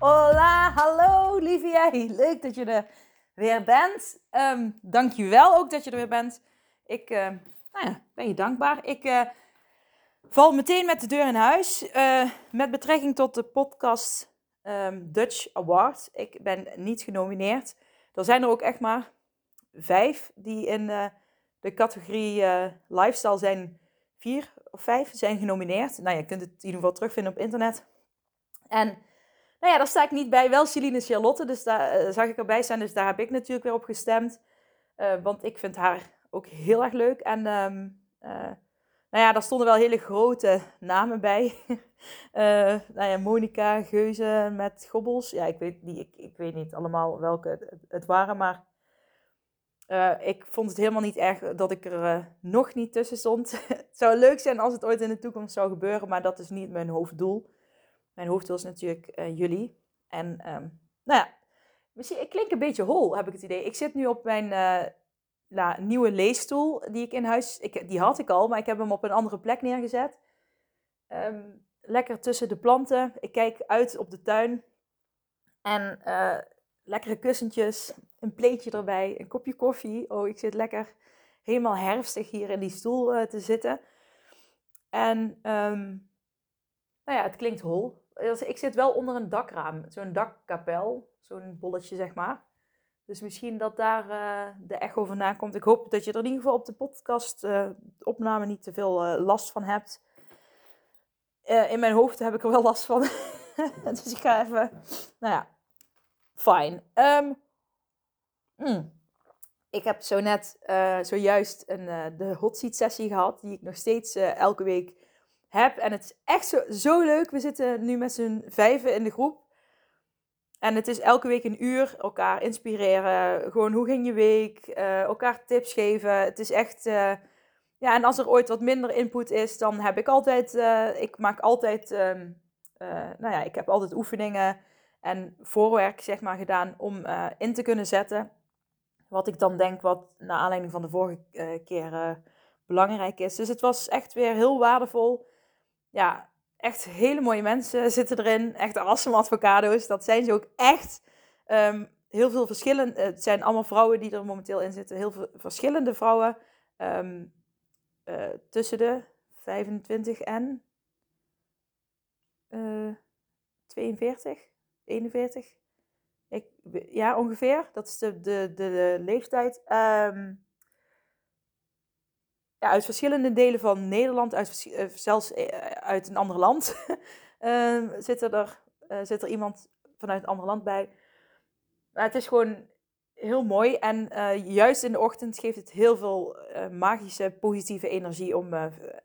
Hola, hallo lieve jij. Leuk dat je er weer bent. Um, Dank je wel ook dat je er weer bent. Ik uh, nou ja, ben je dankbaar. Ik uh, val meteen met de deur in huis. Uh, met betrekking tot de podcast um, Dutch Award. Ik ben niet genomineerd. Er zijn er ook echt maar vijf die in de categorie lifestyle zijn. Vier of vijf zijn genomineerd. Nou, je kunt het in ieder geval terugvinden op internet. En nou ja, daar sta ik niet bij. Wel Celine Charlotte, dus daar uh, zag ik erbij staan. Dus daar heb ik natuurlijk weer op gestemd. Uh, want ik vind haar ook heel erg leuk. En um, uh, nou ja, daar stonden wel hele grote namen bij. nou ja, Monica Geuze met Gobbels. Ja, ik weet, niet, ik, ik weet niet allemaal welke het, het waren, maar... ik vond het helemaal niet erg dat ik er nog niet tussen stond. het zou leuk zijn als het ooit in de toekomst zou gebeuren, maar dat is niet mijn hoofddoel. Mijn hoofddoel is natuurlijk uh, jullie. En um, nou ja, misschien, ik klink een beetje hol, heb ik het idee. Ik zit nu op mijn uh, nou, nieuwe leesstoel die ik in huis... Ik, die had ik al, maar ik heb hem op een andere plek neergezet. Um, lekker tussen de planten. Ik kijk uit op de tuin. En uh, lekkere kussentjes, een pleetje erbij, een kopje koffie. Oh, ik zit lekker helemaal herfstig hier in die stoel te zitten. En um, nou ja, het klinkt hol ik zit wel onder een dakraam, zo'n dakkapel, zo'n bolletje zeg maar. Dus misschien dat daar uh, de echo vandaan komt. Ik hoop dat je er in ieder geval op de podcast uh, opname niet te veel uh, last van hebt. in mijn hoofd heb ik er wel last van. dus ik ga even, nou ja, fijn. Um, mm. Ik heb zo net, zojuist een, de hot seat sessie gehad, die ik nog steeds elke week heb. En het is echt zo, leuk. We zitten nu met z'n vijven in de groep. En het is elke week een uur elkaar inspireren. Gewoon hoe ging je week? Uh, elkaar tips geven. Het is echt. Uh, ja, en als er ooit wat minder input is, dan heb ik altijd. Uh, ik maak altijd. Um, nou ja, ik heb altijd oefeningen en voorwerk zeg maar gedaan om in te kunnen zetten. Wat ik dan denk, wat naar aanleiding van de vorige keer belangrijk is. Dus het was echt weer heel waardevol ja, echt hele mooie mensen zitten erin. Echt awesome advocado's. Dat zijn ze ook echt. Um, heel veel verschillende. Het zijn allemaal vrouwen die er momenteel in zitten. Heel veel verschillende vrouwen. Um, uh, tussen de 25 en uh, 42, 41. Ik, ja, ongeveer. Dat is de, de, de, de leeftijd. Um, ja, uit verschillende delen van Nederland, uit, uh, zelfs uh, uit een ander land, uh, zit, er, zit er iemand vanuit een ander land bij. Maar het is gewoon heel mooi en juist in de ochtend geeft het heel veel magische, positieve energie om,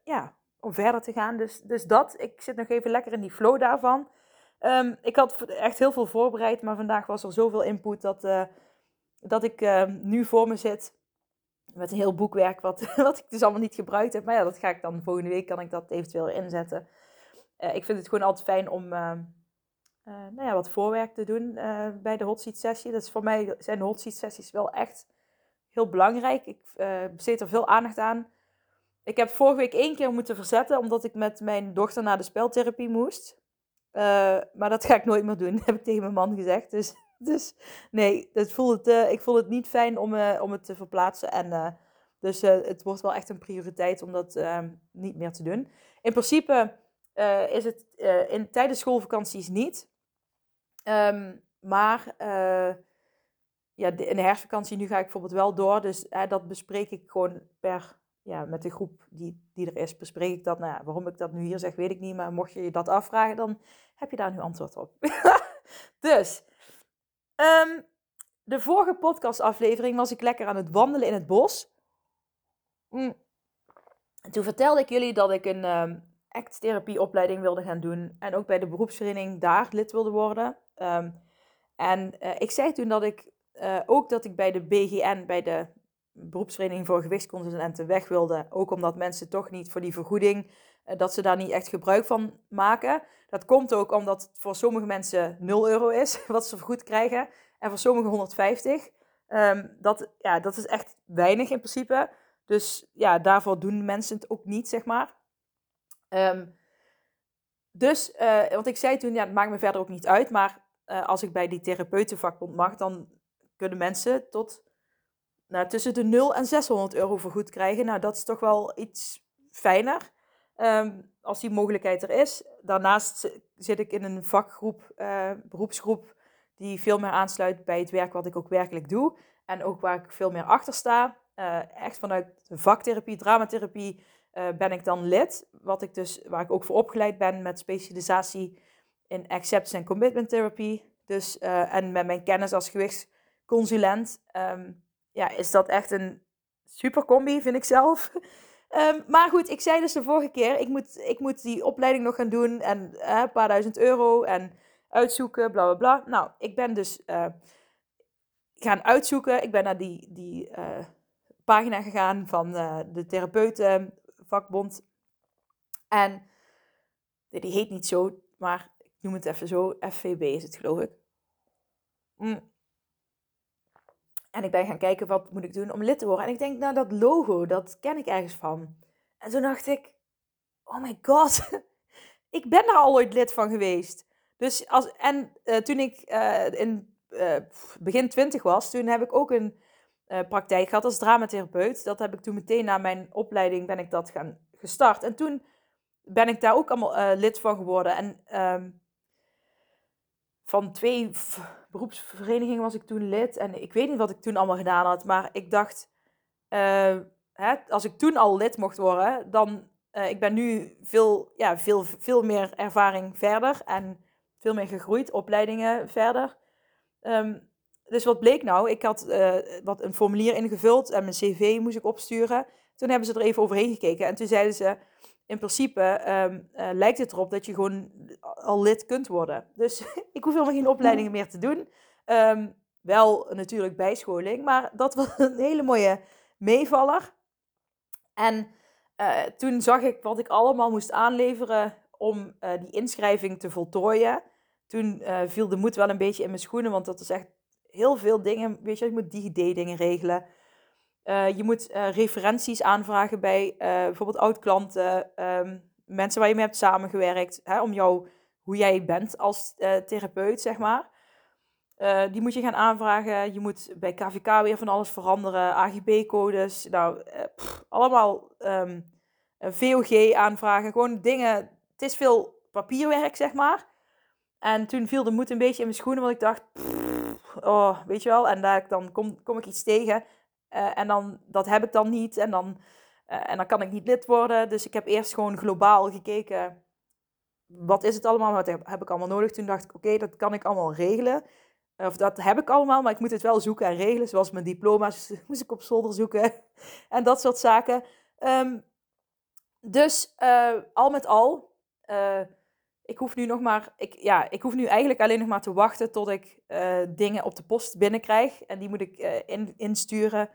ja, om verder te gaan. Dus, dus dat, ik zit nog even lekker in die flow daarvan. Um, ik had echt heel veel voorbereid, maar vandaag was er zoveel input dat, dat ik nu voor me zit met een heel boekwerk, wat, wat ik dus allemaal niet gebruikt heb. Maar ja, dat ga ik dan volgende week, kan ik dat eventueel inzetten. Uh, ik vind het gewoon altijd fijn om uh, uh, nou ja, wat voorwerk te doen bij de hot seat sessie. Dus voor mij zijn de hot seat sessies wel echt heel belangrijk. Ik besteed er veel aandacht aan. Ik heb vorige week één keer moeten verzetten, omdat ik met mijn dochter naar de speltherapie moest. maar dat ga ik nooit meer doen, heb ik tegen mijn man gezegd. Dus dus nee, uh, ik voel het niet fijn om, uh, om het te verplaatsen. En, uh, dus het wordt wel echt een prioriteit om dat ehm, niet meer te doen. In principe is het in, tijdens schoolvakanties niet. Um, maar ja, in de herfstvakantie, nu ga ik bijvoorbeeld wel door. Dus dat bespreek ik gewoon per, ja, met de groep die, die er is, bespreek ik dat. Nou ja, waarom ik dat nu hier zeg, weet ik niet. Maar mocht je je dat afvragen, dan heb je daar nu antwoord op. dus... Um, de vorige podcastaflevering was ik lekker aan het wandelen in het bos. Mm. En toen vertelde ik jullie dat ik een, um, act-therapieopleiding wilde gaan doen. En ook bij de beroepsvereniging daar lid wilde worden. Ehm, en eh, ik zei toen dat ik uh, ook dat ik bij de BGN, bij de beroepsvereniging voor gewichtsconsulenten, weg wilde. Ook omdat mensen toch niet voor die vergoeding, dat ze daar niet echt gebruik van maken. Dat komt ook omdat het voor sommige mensen 0 euro is, wat ze vergoed krijgen. En voor sommigen 150. Um, dat, ja, dat is echt weinig in principe. Dus ja, daarvoor doen mensen het ook niet, zeg maar. Um, dus, uh, ik zei toen, ja, het maakt me verder ook niet uit. Maar uh, als ik bij die therapeutenvakbond mag, dan kunnen mensen tot nou, tussen de 0 en 600 euro vergoed krijgen. Nou, dat is toch wel iets fijner. Um, als die mogelijkheid er is. Daarnaast zit ik in een vakgroep, uh, beroepsgroep, die veel meer aansluit bij het werk wat ik ook werkelijk doe. En ook waar ik veel meer achter sta. Uh, echt vanuit vaktherapie, dramatherapie uh, ben ik dan lid. Wat ik dus, waar ik ook voor opgeleid ben met specialisatie in acceptance en commitment therapy. Dus, en met mijn kennis als gewichtsconsulent um, ja, is dat echt een super combi, vind ik zelf. Um, maar goed, ik zei dus de vorige keer, ik moet, ik moet die opleiding nog gaan doen en een paar duizend euro en uitzoeken, bla bla bla. Nou, ik ben dus uh, gaan uitzoeken. Ik ben naar die, die uh, pagina gegaan van de therapeutenvakbond. En die heet niet zo, maar ik noem het even zo. FVB is het, geloof ik. Mm. En ik ben gaan kijken, wat moet ik doen om lid te worden? En ik denk, nou, dat logo, dat ken ik ergens van. En toen dacht ik, oh my god, ik ben daar al ooit lid van geweest. Dus als, en uh, toen ik uh, in uh, begin twintig was, toen heb ik ook een praktijk gehad als dramatherapeut. Dat heb ik toen meteen na mijn opleiding ben ik dat gaan gestart. En toen ben ik daar ook allemaal lid van geworden. En ehm, van twee beroepsverenigingen was ik toen lid. En ik weet niet wat ik toen allemaal gedaan had. Maar ik dacht, uh, hè, als ik toen al lid mocht worden, dan... Uh, ik ben nu veel, ja, veel, veel meer ervaring verder en veel meer gegroeid, opleidingen verder. Um, dus wat bleek nou? Ik had uh, wat een formulier ingevuld en mijn cv moest ik opsturen. Toen hebben ze er even overheen gekeken en toen zeiden ze in principe um, uh, lijkt het erop dat je gewoon al lid kunt worden. Dus ik hoef helemaal geen opleidingen meer te doen. Um, wel natuurlijk bijscholing, maar dat was een hele mooie meevaller. En uh, toen zag ik wat ik allemaal moest aanleveren om uh, die inschrijving te voltooien. Toen viel de moed wel een beetje in mijn schoenen, want dat is echt heel veel dingen. Weet je, je moet DigiD-dingen regelen. Uh, je moet uh, referenties aanvragen bij uh, bijvoorbeeld oud-klanten, um, mensen waar je mee hebt samengewerkt, hè, om jou, hoe jij bent als therapeut, zeg maar. die moet je gaan aanvragen. Je moet bij KVK weer van alles veranderen, AGB-codes, nou, allemaal um, VOG aanvragen, gewoon dingen. Het is veel papierwerk, zeg maar. En toen viel de moed een beetje in mijn schoenen, want ik dacht, oh, weet je wel, en daar, dan kom, kom ik iets tegen uh, en dan, dat heb ik dan niet. En dan, uh, en dan kan ik niet lid worden. Dus ik heb eerst gewoon globaal gekeken. Wat is het allemaal? Wat heb, ik allemaal nodig? Toen dacht ik, oké, dat kan ik allemaal regelen. Of dat heb ik allemaal, maar ik moet het wel zoeken en regelen. Zoals mijn diploma's moest ik op zolder zoeken. en dat soort zaken. Um, dus al met al, ik hoef nu nog maar, ik, ja, ik hoef nu eigenlijk alleen nog maar te wachten tot ik dingen op de post binnenkrijg. En die moet ik in, insturen.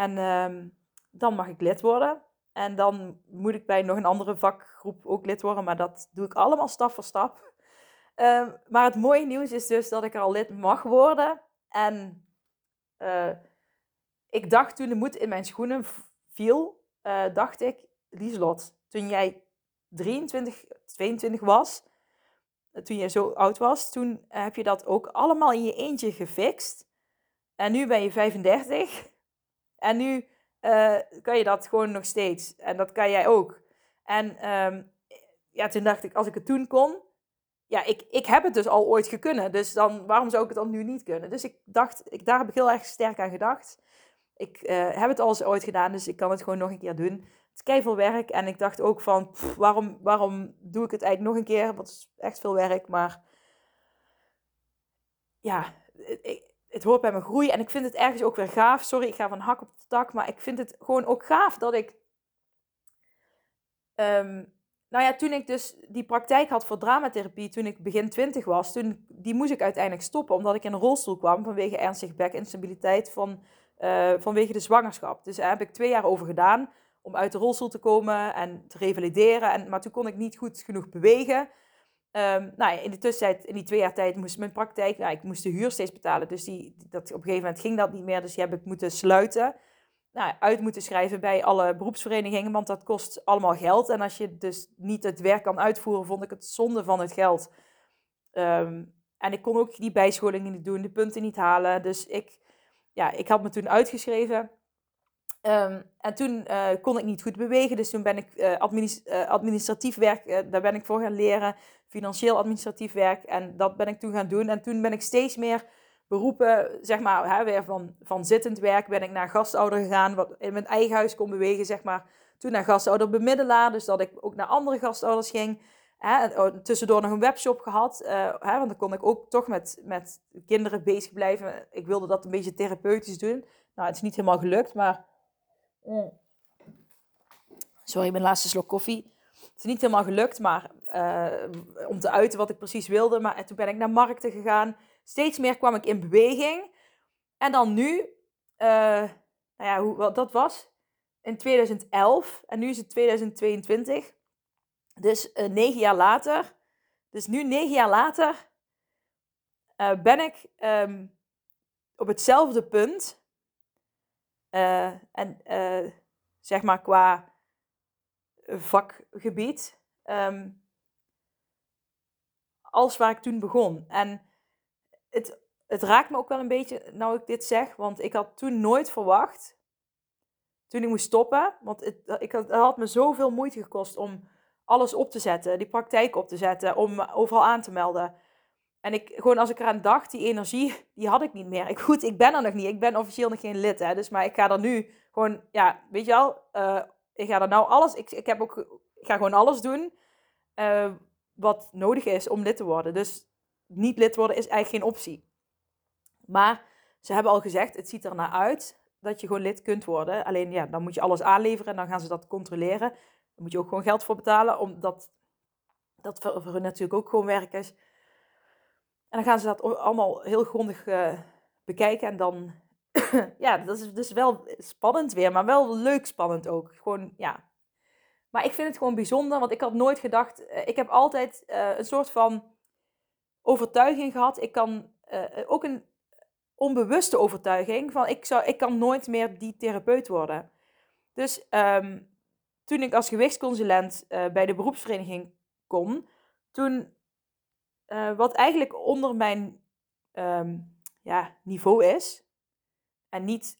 En uh, dan mag ik lid worden. En dan moet ik bij nog een andere vakgroep ook lid worden. Maar dat doe ik allemaal stap voor stap. Ehm, maar het mooie nieuws is dus dat ik er al lid mag worden. En uh, ik dacht toen de moed in mijn schoenen viel, dacht ik, Lieslot, toen jij 23, 22 was, toen je zo oud was, toen heb je dat ook allemaal in je eentje gefixt. En nu ben je 35. En nu uh, kan je dat gewoon nog steeds. En dat kan jij ook. En um, ja, toen dacht ik, als ik het toen kon, ja, ik, ik heb het dus al ooit gekunnen. Dus dan, waarom zou ik het dan nu niet kunnen? Dus ik dacht, ik, daar heb ik heel erg sterk aan gedacht. Ik uh, heb het al eens ooit gedaan, dus ik kan het gewoon nog een keer doen is veel werk. En ik dacht ook van, waarom, waarom doe ik het eigenlijk nog een keer? Want het is echt veel werk. Maar ja, het, het hoort bij mijn groei. En ik vind het ergens ook weer gaaf. Sorry, ik ga van hak op de tak. Maar ik vind het gewoon ook gaaf dat ik... Um, nou ja, toen ik dus die praktijk had voor dramatherapie, toen ik begin 20 was, toen, die moest ik uiteindelijk stoppen, omdat ik in een rolstoel kwam vanwege ernstige bekinstabiliteit van, uh, vanwege de zwangerschap. Dus daar heb ik twee jaar over gedaan om uit de rolstoel te komen en te revalideren. En, maar toen kon ik niet goed genoeg bewegen. Um, nou in de tussentijd, in die twee jaar tijd, moest mijn praktijk, nou, ik moest de huur steeds betalen. Dus die, dat, op een gegeven moment ging dat niet meer. Dus die heb ik moeten sluiten. Nou, uit moeten schrijven bij alle beroepsverenigingen, want dat kost allemaal geld. En als je dus niet het werk kan uitvoeren, vond ik het zonde van het geld. Ehm, en ik kon ook die bijscholingen niet doen, de punten niet halen. Dus ik, ja, ik had me toen uitgeschreven. Ehm, en toen uh, kon ik niet goed bewegen, dus toen ben ik uh, administratief werk, daar ben ik voor gaan leren financieel administratief werk. En dat ben ik toen gaan doen. En toen ben ik steeds meer beroepen, zeg maar, hè, weer van, van zittend werk ben ik naar gastouder gegaan, wat in mijn eigen huis kon bewegen, zeg maar. Toen naar gastouder bemiddelaar, dus dat ik ook naar andere gastouders ging. Hè, oh, tussendoor nog een webshop gehad, uh, hè, want dan kon ik ook toch met, met kinderen bezig blijven. Ik wilde dat een beetje therapeutisch doen. Nou, het is niet helemaal gelukt, maar... Mm. Sorry, mijn laatste slok koffie. Het is niet helemaal gelukt, maar uh, om te uiten wat ik precies wilde. Maar toen ben ik naar markten gegaan. Steeds meer kwam ik in beweging. En dan nu, uh, nou ja, hoe, wat dat was in 2011 en nu is het 2022. Dus uh, negen jaar later, dus nu negen jaar later, ben ik um, op hetzelfde punt. en zeg maar qua vakgebied. Um, als waar ik toen begon. En het, het raakt me ook wel een beetje, nou ik dit zeg, want ik had toen nooit verwacht, toen ik moest stoppen, want het, ik had me zoveel moeite gekost om alles op te zetten, die praktijk op te zetten, om overal aan te melden. En ik, gewoon als ik eraan dacht, die energie, die had ik niet meer. Ik, goed, ik ben er nog niet. Ik ben officieel nog geen lid, hè. Dus, maar ik ga er nu gewoon, ja, weet je wel, uh, ik ga er nou alles, ik, ik heb ook, ik ga gewoon alles doen. Uh, wat nodig is om lid te worden. Dus niet lid worden is eigenlijk geen optie. Maar ze hebben al gezegd, het ziet er naar uit dat je gewoon lid kunt worden. Alleen ja, dan moet je alles aanleveren en dan gaan ze dat controleren. Daar moet je ook gewoon geld voor betalen, omdat dat voor, voor hun natuurlijk ook gewoon werk is. En dan gaan ze dat allemaal heel grondig uh, bekijken. En dan, ja, dat is dus wel spannend weer, maar wel leuk spannend ook. Gewoon, ja, maar ik vind het gewoon bijzonder, want ik had nooit gedacht. Uh, ik heb altijd uh, een soort van overtuiging gehad. Ik kan uh, ook een onbewuste overtuiging van ik, zou, ik kan nooit meer die therapeut worden. Dus um, toen ik als gewichtsconsulent bij de beroepsvereniging kon, toen wat eigenlijk onder mijn um, ja, niveau is, en niet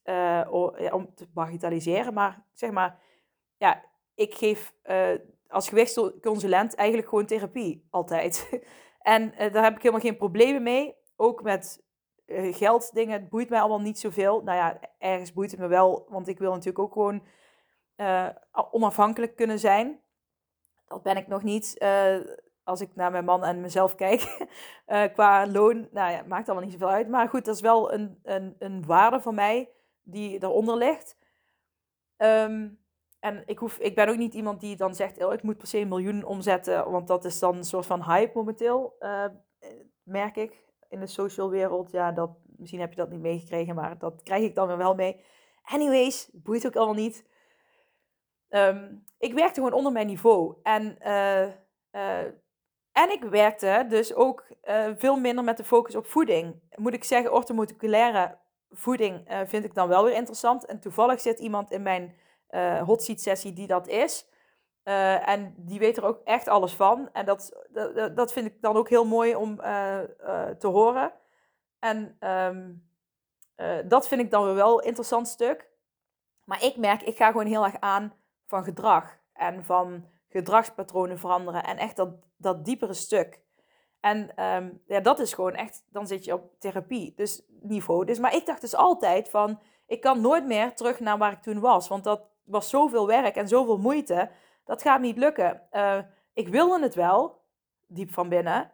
om te bagatelliseren, maar zeg maar, ja, ik geef uh, als gewichtsconsulent eigenlijk gewoon therapie, altijd. en uh, daar heb ik helemaal geen problemen mee. Ook met gelddingen, het boeit mij allemaal niet zoveel. Nou ja, ergens boeit het me wel, want ik wil natuurlijk ook gewoon onafhankelijk kunnen zijn. Dat ben ik nog niet. Als ik naar mijn man en mezelf kijk, qua loon, nou ja, maakt allemaal niet zoveel uit. Maar goed, dat is wel een, een, een waarde van mij die eronder ligt. Um, en ik, hoef, ik ben ook niet iemand die dan zegt, oh, ik moet per se een miljoen omzetten, want dat is dan een soort van hype momenteel, uh, merk ik in de social wereld. Ja, dat, misschien heb je dat niet meegekregen, maar dat krijg ik dan weer wel mee. Anyways, boeit ook allemaal niet. Um, ik werkte gewoon onder mijn niveau. En, uh, en ik werkte dus ook veel minder met de focus op voeding. Moet ik zeggen, orthomoleculaire voeding vind ik dan wel weer interessant. En toevallig zit iemand in mijn uh, hot seat sessie die dat is. En die weet er ook echt alles van. En dat, dat, dat vind ik dan ook heel mooi om te horen. En um, dat vind ik dan weer wel een interessant stuk. Maar ik merk, ik ga gewoon heel erg aan van gedrag. En van gedragspatronen veranderen. En echt dat, dat diepere stuk. En um, ja, dat is gewoon echt, dan zit je op therapie. Dus niveau. Dus, maar ik dacht dus altijd van, ik kan nooit meer terug naar waar ik toen was. Want dat was zoveel werk en zoveel moeite. Dat gaat niet lukken. Uh, ik wilde het wel, diep van binnen.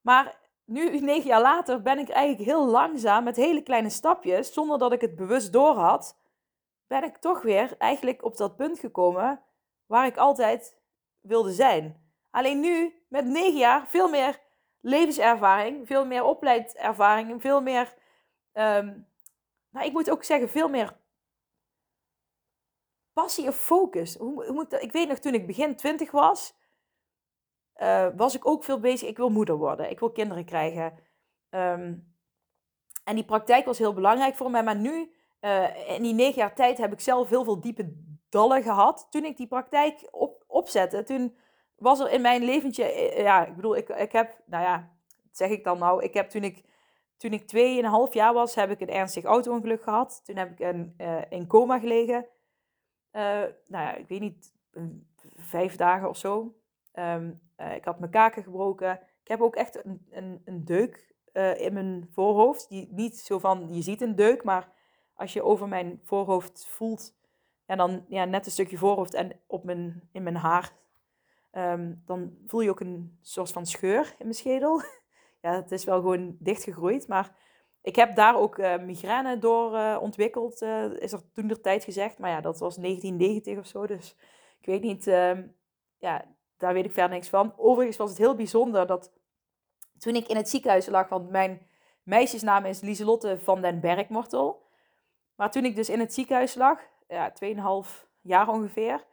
Maar nu, negen jaar later, ben ik eigenlijk heel langzaam met hele kleine stapjes, zonder dat ik het bewust door had, ben ik toch weer eigenlijk op dat punt gekomen waar ik altijd wilde zijn. Alleen nu, met negen jaar, veel meer levenservaring, veel meer opleidervaring, veel meer, ehm, nou ik moet ook zeggen, veel meer passie of focus. Hoe, hoe moet ik weet nog, toen ik begin twintig was, uh, was ik ook veel bezig. Ik wil moeder worden, ik wil kinderen krijgen. Ehm, en die praktijk was heel belangrijk voor mij. Maar nu, uh, in die negen jaar tijd, heb ik zelf heel veel diepe dallen gehad. Toen ik die praktijk op, opzette, toen was er in mijn leventje, eh, ja, ik bedoel, ik, ik heb, nou ja, zeg ik dan nou, ik heb toen ik, toen ik tweeënhalf jaar was, heb ik een ernstig auto-ongeluk gehad. Toen heb ik een, uh, in coma gelegen. Nou ja, ik weet niet, vijf dagen of zo. Um, ik had mijn kaken gebroken. Ik heb ook echt een, een, een deuk in mijn voorhoofd. Die, niet zo van, je ziet een deuk, maar als je over mijn voorhoofd voelt, en dan ja, net een stukje voorhoofd en op mijn, in mijn haar Ehm, dan voel je ook een soort van scheur in mijn schedel. ja, het is wel gewoon dichtgegroeid. Maar ik heb daar ook uh, migraine door uh, ontwikkeld, uh, is er toen de tijd gezegd. Maar ja, dat was 1990 of zo. Dus ik weet niet, ehm, ja, daar weet ik verder niks van. Overigens was het heel bijzonder dat toen ik in het ziekenhuis lag, want mijn meisjesnaam is Lieselotte van den Bergmortel. Maar toen ik dus in het ziekenhuis lag, ja, 2,5 jaar ongeveer,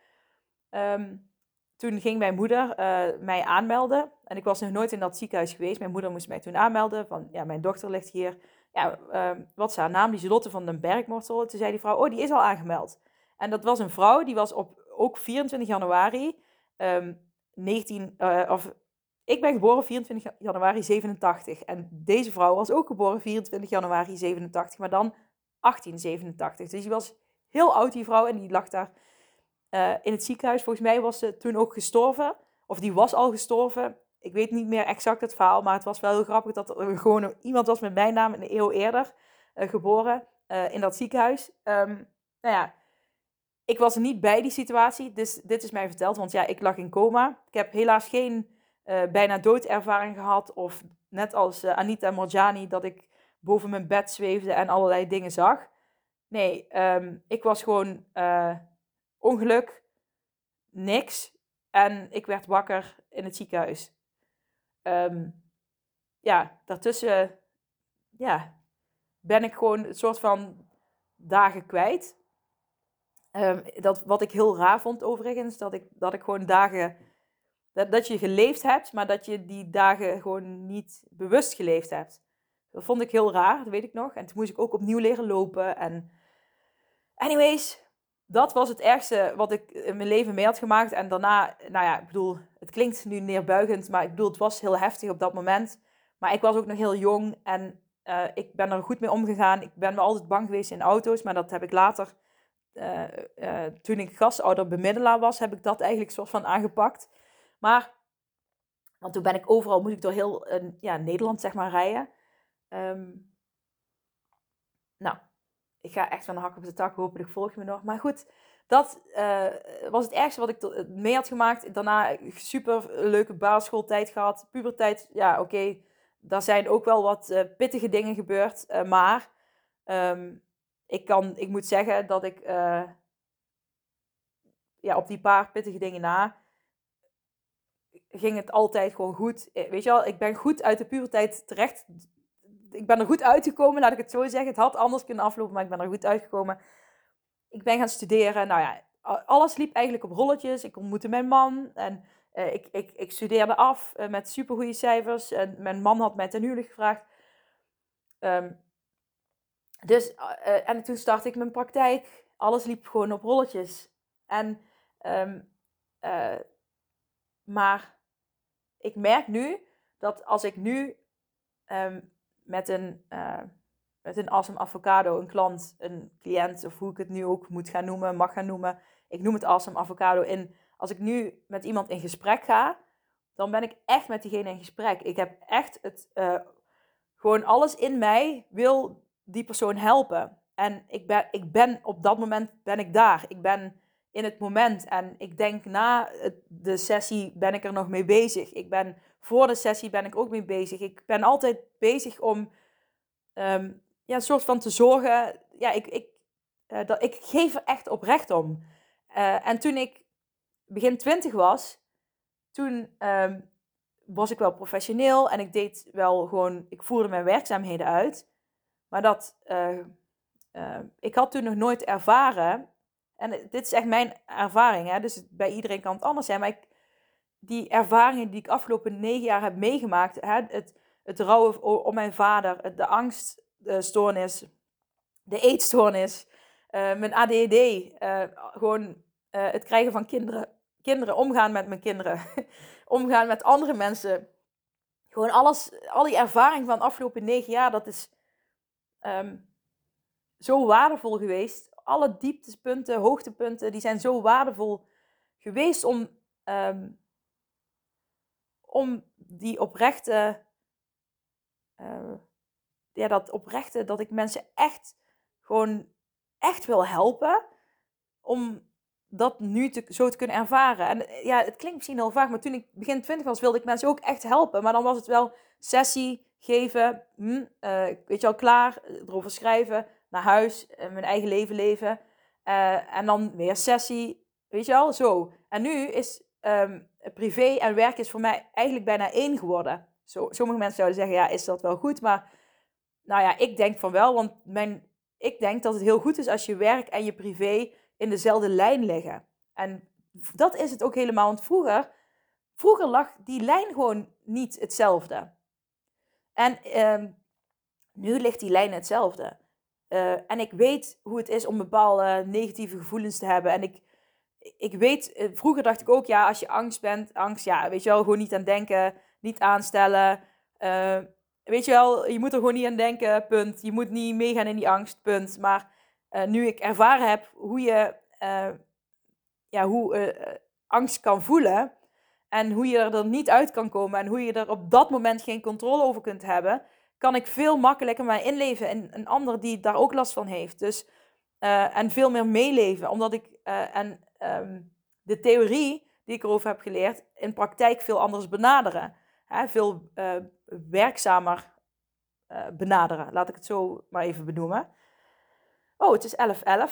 um, toen ging mijn moeder uh, mij aanmelden. En ik was nog nooit in dat ziekenhuis geweest. Mijn moeder moest mij toen aanmelden van, ja, mijn dochter ligt hier. Ja, uh, wat is haar naam? Die Lotte van den Bergmortel. Toen zei die vrouw, oh, die is al aangemeld. En dat was een vrouw, die was op ook 24 januari um, 19, uh, of ik ben geboren 24 januari 87. En deze vrouw was ook geboren 24 januari 87, maar dan 1887. Dus die was heel oud, die vrouw, en die lag daar uh, in het ziekenhuis. Volgens mij was ze toen ook gestorven. Of die was al gestorven. Ik weet niet meer exact het verhaal, maar het was wel heel grappig dat er gewoon iemand was met mijn naam een eeuw eerder uh, geboren uh, in dat ziekenhuis. Um, nou ja, ik was er niet bij die situatie, dus dit is mij verteld, want ja, ik lag in coma. Ik heb helaas geen bijna doodervaring gehad, of net als Anita Morjani, dat ik boven mijn bed zweefde en allerlei dingen zag. Nee, um, ik was gewoon ongeluk, niks. En ik werd wakker in het ziekenhuis. Um, ja, daartussen ja, ben ik gewoon een soort van dagen kwijt. Um, dat, wat ik heel raar vond overigens, dat ik, dat ik gewoon dagen... Dat, dat je geleefd hebt, maar dat je die dagen gewoon niet bewust geleefd hebt. Dat vond ik heel raar, dat weet ik nog. En toen moest ik ook opnieuw leren lopen. En anyways, dat was het ergste wat ik in mijn leven mee had gemaakt. En daarna, nou ja, ik bedoel, het klinkt nu neerbuigend, maar ik bedoel, het was heel heftig op dat moment. Maar ik was ook nog heel jong en uh, ik ben er goed mee omgegaan. Ik ben me altijd bang geweest in auto's, maar dat heb ik later, uh, uh, toen ik gastouder bemiddelaar was, heb ik dat eigenlijk soort van aangepakt. Maar, want toen ben ik overal, moet ik door heel ja, Nederland zeg maar rijden. Um, nou, ik ga echt van de hak op de tak. Hopelijk volg je me nog. Maar goed, dat uh, was het ergste wat ik mee had gemaakt. Daarna super leuke basisschooltijd gehad. Puberteit, ja oké. Daar zijn ook wel wat pittige dingen gebeurd. Maar um, ik, kan, ik moet zeggen dat ik ja, op die paar pittige dingen na ging het altijd gewoon goed. Weet je wel, ik ben goed uit de puberteit terecht ik ben er goed uitgekomen, laat ik het zo zeggen. Het had anders kunnen aflopen, maar ik ben er goed uitgekomen. Ik ben gaan studeren. Nou ja, alles liep eigenlijk op rolletjes. Ik ontmoette mijn man en uh, ik, ik, ik studeerde af uh, met supergoeie cijfers. En mijn man had mij ten huwelijk gevraagd. Um, dus, uh, en toen startte ik mijn praktijk. Alles liep gewoon op rolletjes. En, um, maar ik merk nu dat als ik nu um, met een, uh, met een avocado, een klant, een cliënt, of hoe ik het nu ook moet gaan noemen, mag gaan noemen. Ik noem het awesome avocado in. Als ik nu met iemand in gesprek ga, dan ben ik echt met diegene in gesprek. Ik heb echt het, uh, gewoon alles in mij wil die persoon helpen. En ik ben, ik ben op dat moment ben ik daar. Ik ben in het moment. En ik denk na de sessie ben ik er nog mee bezig. Ik ben voor de sessie ben ik ook mee bezig. Ik ben altijd bezig om um, ja, een soort van te zorgen. Ja, ik, ik, uh, dat, ik geef er echt oprecht om. Uh, en toen ik begin twintig was, toen ehm, was ik wel professioneel en ik deed wel gewoon, ik voerde mijn werkzaamheden uit. Maar dat, uh, ik had toen nog nooit ervaren, en dit is echt mijn ervaring, hè, dus bij iedereen kan het anders zijn, maar ik, die ervaringen die ik afgelopen negen jaar heb meegemaakt, hè, het, het rouwen om mijn vader, de angststoornis, de eetstoornis, uh, mijn ADD, gewoon het krijgen van kinderen, kinderen, omgaan met mijn kinderen, omgaan met andere mensen. Gewoon alles, al die ervaring van de afgelopen negen jaar, dat is Ehm, zo waardevol geweest. Alle dieptepunten, hoogtepunten, die zijn zo waardevol geweest om, ehm, om die oprechte, uh, ja, dat oprechte, dat ik mensen echt gewoon echt wil helpen. Om dat nu zo te kunnen ervaren. En eh, ja, het klinkt misschien heel vaag, maar toen ik begin 20 was, wilde ik mensen ook echt helpen. Maar dan was het wel sessie, geven, hm, uh, weet je al, klaar, erover schrijven, naar huis, mijn eigen leven leven. En dan weer sessie, weet je al, zo. En nu is um, privé en werk is voor mij eigenlijk bijna één geworden. Zo, sommige mensen zouden zeggen, ja, is dat wel goed? Maar nou ja, ik denk van wel, want mijn, ik denk dat het heel goed is als je werk en je privé in dezelfde lijn liggen. En dat is het ook helemaal, want vroeger, vroeger lag die lijn gewoon niet hetzelfde. En uh, nu ligt die lijn hetzelfde. Uh, en ik weet hoe het is om bepaalde negatieve gevoelens te hebben. En ik, ik weet, uh, vroeger dacht ik ook, ja, als je angst bent, angst, ja, weet je wel, gewoon niet aan denken, niet aanstellen. Uh, weet je wel, je moet er gewoon niet aan denken, punt. Je moet niet meegaan in die angst, punt. Maar nu ik ervaren heb hoe je, ja, hoe angst kan voelen, en hoe je er niet uit kan komen en hoe je er op dat moment geen controle over kunt hebben, kan ik veel makkelijker mij inleven in een ander die daar ook last van heeft. Dus, en veel meer meeleven, omdat ik en, um, de theorie die ik erover heb geleerd, in praktijk veel anders benaderen. Hè, veel uh, werkzamer benaderen, laat ik het zo maar even benoemen. Oh, het is 11.11.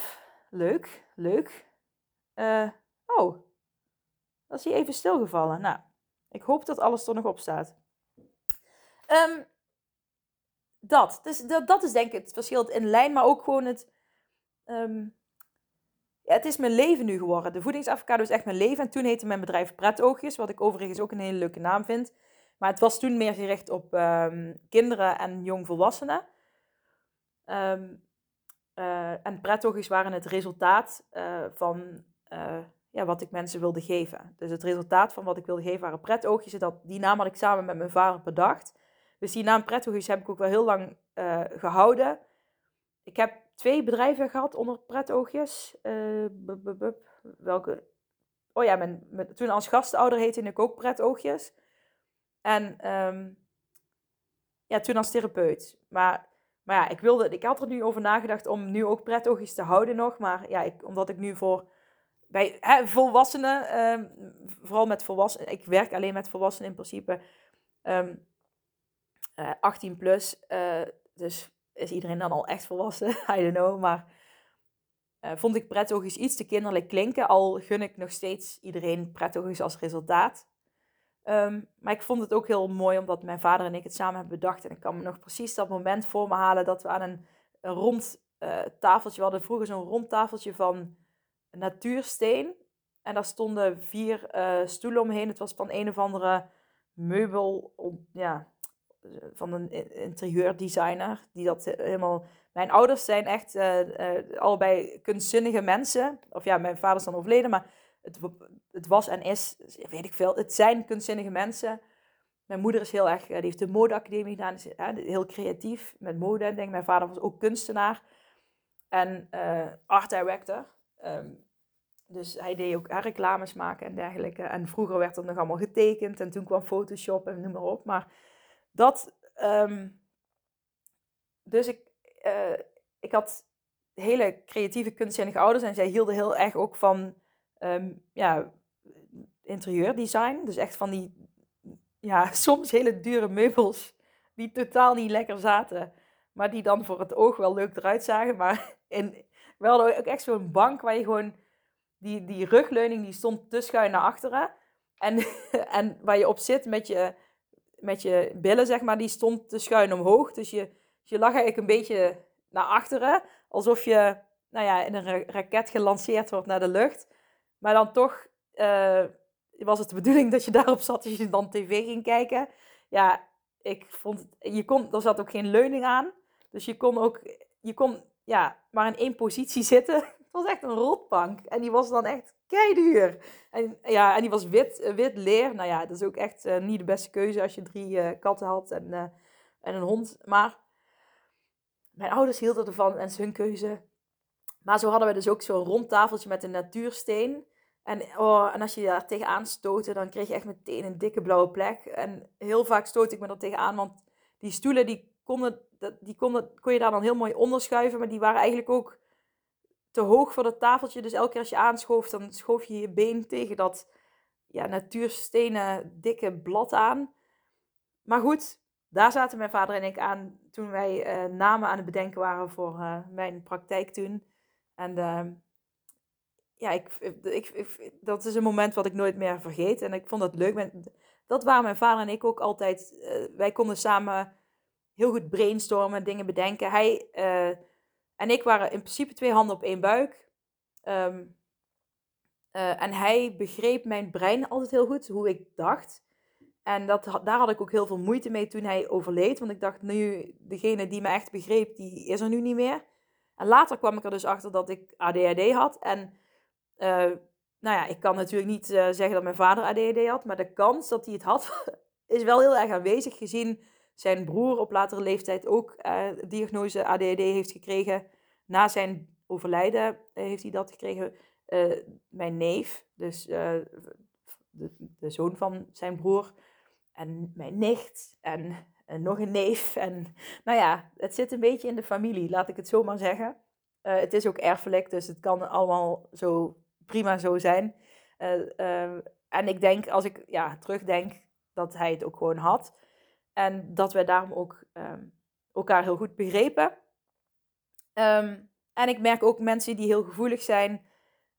Leuk, leuk. oh, dan is hij even stilgevallen. Nou, ik hoop dat alles er nog op staat. Um, dat. Dus dat, dat is denk ik het verschil in lijn, maar ook gewoon het... Um, het is mijn leven nu geworden. De voedingsavocado is echt mijn leven. En toen heette mijn bedrijf Pretoogjes, wat ik overigens ook een hele leuke naam vind. Maar het was toen meer gericht op um, kinderen en jongvolwassenen. Um, en Pretoogjes waren het resultaat uh, van... Uh, ja, wat ik mensen wilde geven. Dus het resultaat van wat ik wilde geven waren pretoogjes. Dat, die naam had ik samen met mijn vader bedacht. Dus die naam pretoogjes heb ik ook wel heel lang gehouden. Ik heb twee bedrijven gehad onder pretoogjes. Uh, welke? Oh ja, mijn, toen als gastouder heette ik ook pretoogjes. En um, ja, toen als therapeut. Maar, maar ja, ik, wilde, ik had er nu over nagedacht om nu ook pretoogjes te houden nog. Maar ja, ik, omdat ik nu voor bij hè, volwassenen, ehm, vooral met volwassenen, ik werk alleen met volwassenen in principe, um, uh, 18 plus, uh, dus is iedereen dan al echt volwassen? I don't know, maar uh, vond ik prettogisch iets te kinderlijk klinken, al gun ik nog steeds iedereen prettogisch als resultaat. Um, maar ik vond het ook heel mooi omdat mijn vader en ik het samen hebben bedacht. En ik kan me nog precies dat moment voor me halen dat we aan een, rond uh, tafeltje, we hadden vroeger zo'n rond tafeltje van natuursteen. En daar stonden vier uh, stoelen omheen. Het was van een of andere meubel, ja, van een interieurdesigner. Die dat helemaal... Mijn ouders zijn echt uh, allebei kunstzinnige mensen. Of ja, mijn vader is dan overleden, maar het, het was en is, weet ik veel, het zijn kunstzinnige mensen. Mijn moeder is heel erg, die heeft de modeacademie gedaan, is heel creatief met mode. Ik denk, mijn vader was ook kunstenaar en art director. Um, dus hij deed ook reclames maken en dergelijke. En vroeger werd er nog allemaal getekend en toen kwam Photoshop en noem maar op. Maar dat. Um, dus ik, uh, ik had hele creatieve, kunstzinnige ouders en zij hielden heel erg ook van um, ja, interieurdesign. Dus echt van die, ja, soms hele dure meubels die totaal niet lekker zaten. Maar die dan voor het oog wel leuk eruit zagen. Maar in, we hadden ook echt zo'n bank waar je gewoon... Die, die rugleuning die stond te schuin naar achteren. En, en waar je op zit met je, met je billen, zeg maar, die stond te schuin omhoog. Dus je, je lag eigenlijk een beetje naar achteren. Alsof je nou ja, in een raket gelanceerd wordt naar de lucht. Maar dan toch uh, was het de bedoeling dat je daarop zat als je dan tv ging kijken. Ja, ik vond, je kon, er zat ook geen leuning aan. Dus je kon ook, je kon ja, maar in één positie zitten. Het was echt een rotbank. En die was dan echt keiduur. En, ja, en die was wit, eh, wit leer. Nou ja, dat is ook echt uh, niet de beste keuze als je drie uh, katten had en, en een hond. Maar mijn ouders hielden ervan en is hun keuze. Maar zo hadden we dus ook zo'n rond tafeltje met een natuursteen. En, oh, en als je daar tegenaan stootte, dan kreeg je echt meteen een dikke blauwe plek. En heel vaak stoot ik me er tegenaan, want die stoelen die konden, die konden, kon je daar dan heel mooi onderschuiven. Maar die waren eigenlijk ook te hoog voor dat tafeltje. Dus elke keer als je aanschoof, dan schoof je je been tegen dat ja, natuurstenen dikke blad aan. Maar goed, daar zaten mijn vader en ik aan toen wij uh, namen aan het bedenken waren voor uh, mijn praktijk toen. En uh, ja, ik, ik, ik, dat is een moment wat ik nooit meer vergeet. En ik vond dat leuk. Dat waren mijn vader en ik ook altijd. Uh, wij konden samen heel goed brainstormen, dingen bedenken. Hij en ik waren in principe twee handen op één buik. Um, en hij begreep mijn brein altijd heel goed, hoe ik dacht. En dat, daar had ik ook heel veel moeite mee toen hij overleed. Want ik dacht, nu, degene die me echt begreep, die is er nu niet meer. En later kwam ik er dus achter dat ik ADHD had. En uh, nou ja, ik kan natuurlijk niet uh, zeggen dat mijn vader ADHD had. Maar de kans dat hij het had, is wel heel erg aanwezig. Gezien zijn broer op latere leeftijd ook uh, diagnose ADHD heeft gekregen. Na zijn overlijden heeft hij dat gekregen. mijn neef, dus de, de zoon van zijn broer en mijn nicht en, en, nog een neef. En nou ja, het zit een beetje in de familie, laat ik het zo maar zeggen. Het is ook erfelijk, dus het kan allemaal zo prima zo zijn. En ik denk, als ik ja, terugdenk, dat hij het ook gewoon had. En dat wij daarom ook um, elkaar heel goed begrepen. Um, en ik merk ook mensen die heel gevoelig zijn,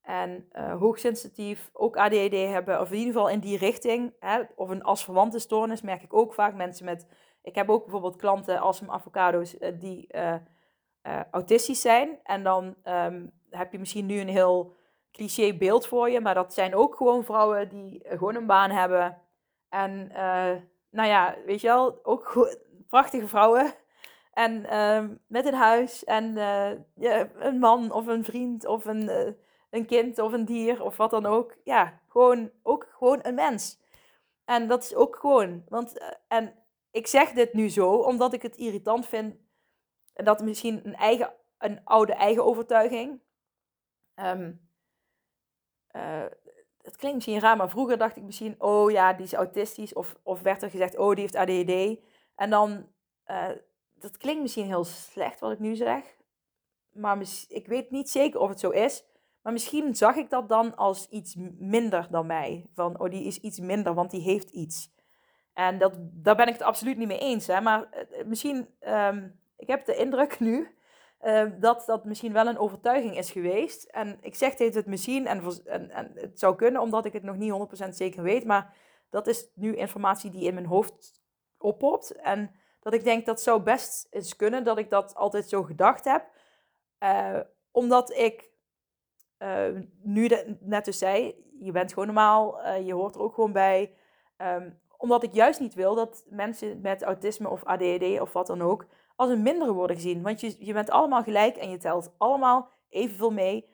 en uh, hoogsensitief, ook ADHD hebben, of in ieder geval in die richting, hè, of een asverwante stoornis, merk ik ook vaak mensen met. Ik heb ook bijvoorbeeld klanten als een avocado's uh, die uh, autistisch zijn. En dan um, heb je misschien nu een heel cliché beeld voor je, maar dat zijn ook gewoon vrouwen die gewoon een baan hebben. En nou ja, weet je wel, ook prachtige vrouwen. En um, met een huis en ja, een man of een vriend of een een kind of een dier of wat dan ook. Ja, gewoon, ook gewoon een mens. En dat is ook gewoon. Want, eh, en ik zeg dit nu zo, omdat ik het irritant vind. Dat misschien een, eigen, een oude eigen overtuiging. Uh, het klinkt misschien raar, maar vroeger dacht ik misschien, oh ja, die is autistisch. Of, of werd er gezegd, oh, die heeft ADHD. En dan, uh, dat klinkt misschien heel slecht wat ik nu zeg. Maar ik weet niet zeker of het zo is. Maar misschien zag ik dat dan als iets minder dan mij. Van, oh, die is iets minder, want die heeft iets. En dat, daar ben ik het absoluut niet mee eens. Hè? Maar uh, misschien, um, ik heb de indruk nu, uh, dat dat misschien wel een overtuiging is geweest. En ik zeg dit het misschien, en, en, en het zou kunnen, omdat ik het nog niet 100% zeker weet. Maar dat is nu informatie die in mijn hoofd oppopt. En dat ik denk, dat zou best eens kunnen, dat ik dat altijd zo gedacht heb. Uh, omdat ik uh, nu net dus zei, je bent gewoon normaal, uh, je hoort er ook gewoon bij. Omdat ik juist niet wil dat mensen met autisme of ADHD of wat dan ook als een mindere worden gezien. Want je, je bent allemaal gelijk en je telt allemaal evenveel mee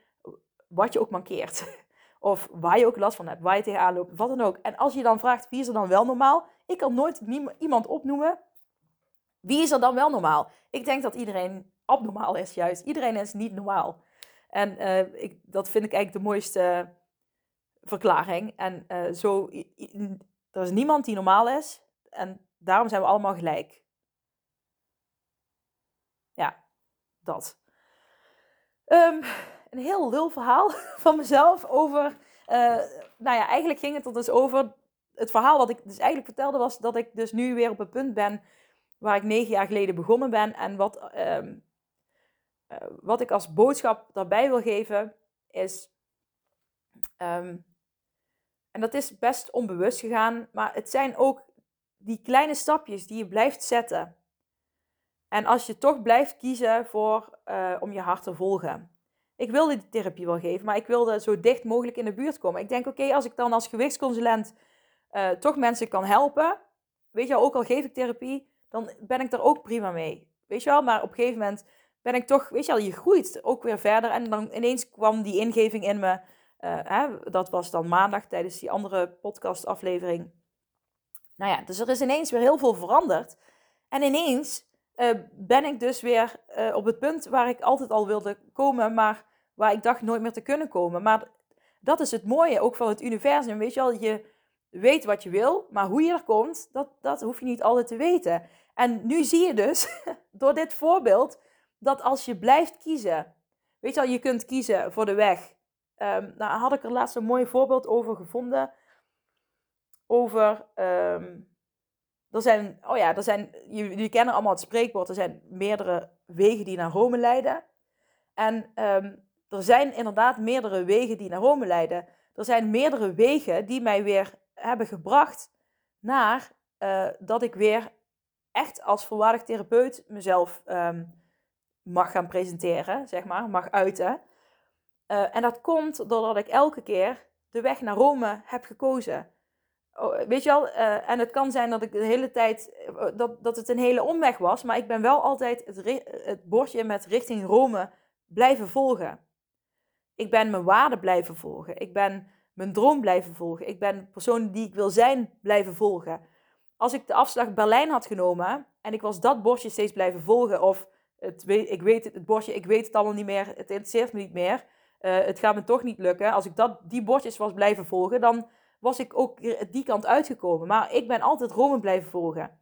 wat je ook mankeert. Of waar je ook last van hebt, waar je tegenaan loopt, wat dan ook. En als je dan vraagt wie is er dan wel normaal, ik kan nooit iemand opnoemen. Wie is er dan wel normaal? Ik denk dat iedereen abnormaal is juist. Iedereen is niet normaal. En uh, ik, dat vind ik eigenlijk de mooiste verklaring. En uh, zo, er is niemand die normaal is. En daarom zijn we allemaal gelijk. Ja, dat. Um, een heel lul verhaal van mezelf over. Uh, nou ja, eigenlijk ging het er dus over. Het verhaal wat ik dus eigenlijk vertelde was dat ik dus nu weer op het punt ben waar ik negen jaar geleden begonnen ben. En wat um, uh, wat ik als boodschap daarbij wil geven is: um, En dat is best onbewust gegaan, maar het zijn ook die kleine stapjes die je blijft zetten. En als je toch blijft kiezen voor, uh, om je hart te volgen. Ik wilde die therapie wel geven, maar ik wilde zo dicht mogelijk in de buurt komen. Ik denk, oké, als ik dan als gewichtsconsulent uh, toch mensen kan helpen, weet je wel, ook al geef ik therapie, dan ben ik er ook prima mee. Weet je wel, maar op een gegeven moment ben ik toch, weet je wel, je groeit ook weer verder. En dan ineens kwam die ingeving in me, uh, hè, dat was dan maandag tijdens die andere podcastaflevering. Nou ja, dus er is ineens weer heel veel veranderd. En ineens uh, ben ik dus weer uh, op het punt waar ik altijd al wilde komen, maar waar ik dacht nooit meer te kunnen komen. Maar dat is het mooie ook van het universum. Weet je wel, je weet wat je wil, maar hoe je er komt, dat, dat hoef je niet altijd te weten. En nu zie je dus, door dit voorbeeld, dat als je blijft kiezen, weet je wel, je kunt kiezen voor de weg. Um, nou had ik er laatst een mooi voorbeeld over gevonden. Over, um, er zijn, oh ja, er zijn, jullie kennen allemaal het spreekwoord, er zijn meerdere wegen die naar Rome leiden. En um, er zijn inderdaad meerdere wegen die naar Rome leiden. Er zijn meerdere wegen die mij weer hebben gebracht naar uh, dat ik weer echt als volwaardig therapeut mezelf um, mag gaan presenteren, zeg maar, mag uiten. Uh, en dat komt doordat ik elke keer de weg naar Rome heb gekozen. Oh, weet je wel, uh, en het kan zijn dat ik de hele tijd, dat, dat het een hele omweg was, maar ik ben wel altijd het, bordje met richting Rome blijven volgen. Ik ben mijn waarden blijven volgen. Ik ben mijn droom blijven volgen. Ik ben de persoon die ik wil zijn blijven volgen. Als ik de afslag Berlijn had genomen en ik was dat bordje steeds blijven volgen, of het, ik weet het, bordje, ik weet het allemaal niet meer, het interesseert me niet meer, uh, het gaat me toch niet lukken. Als ik dat, die bordjes was blijven volgen, dan was ik ook die kant uitgekomen. Maar ik ben altijd Rome blijven volgen.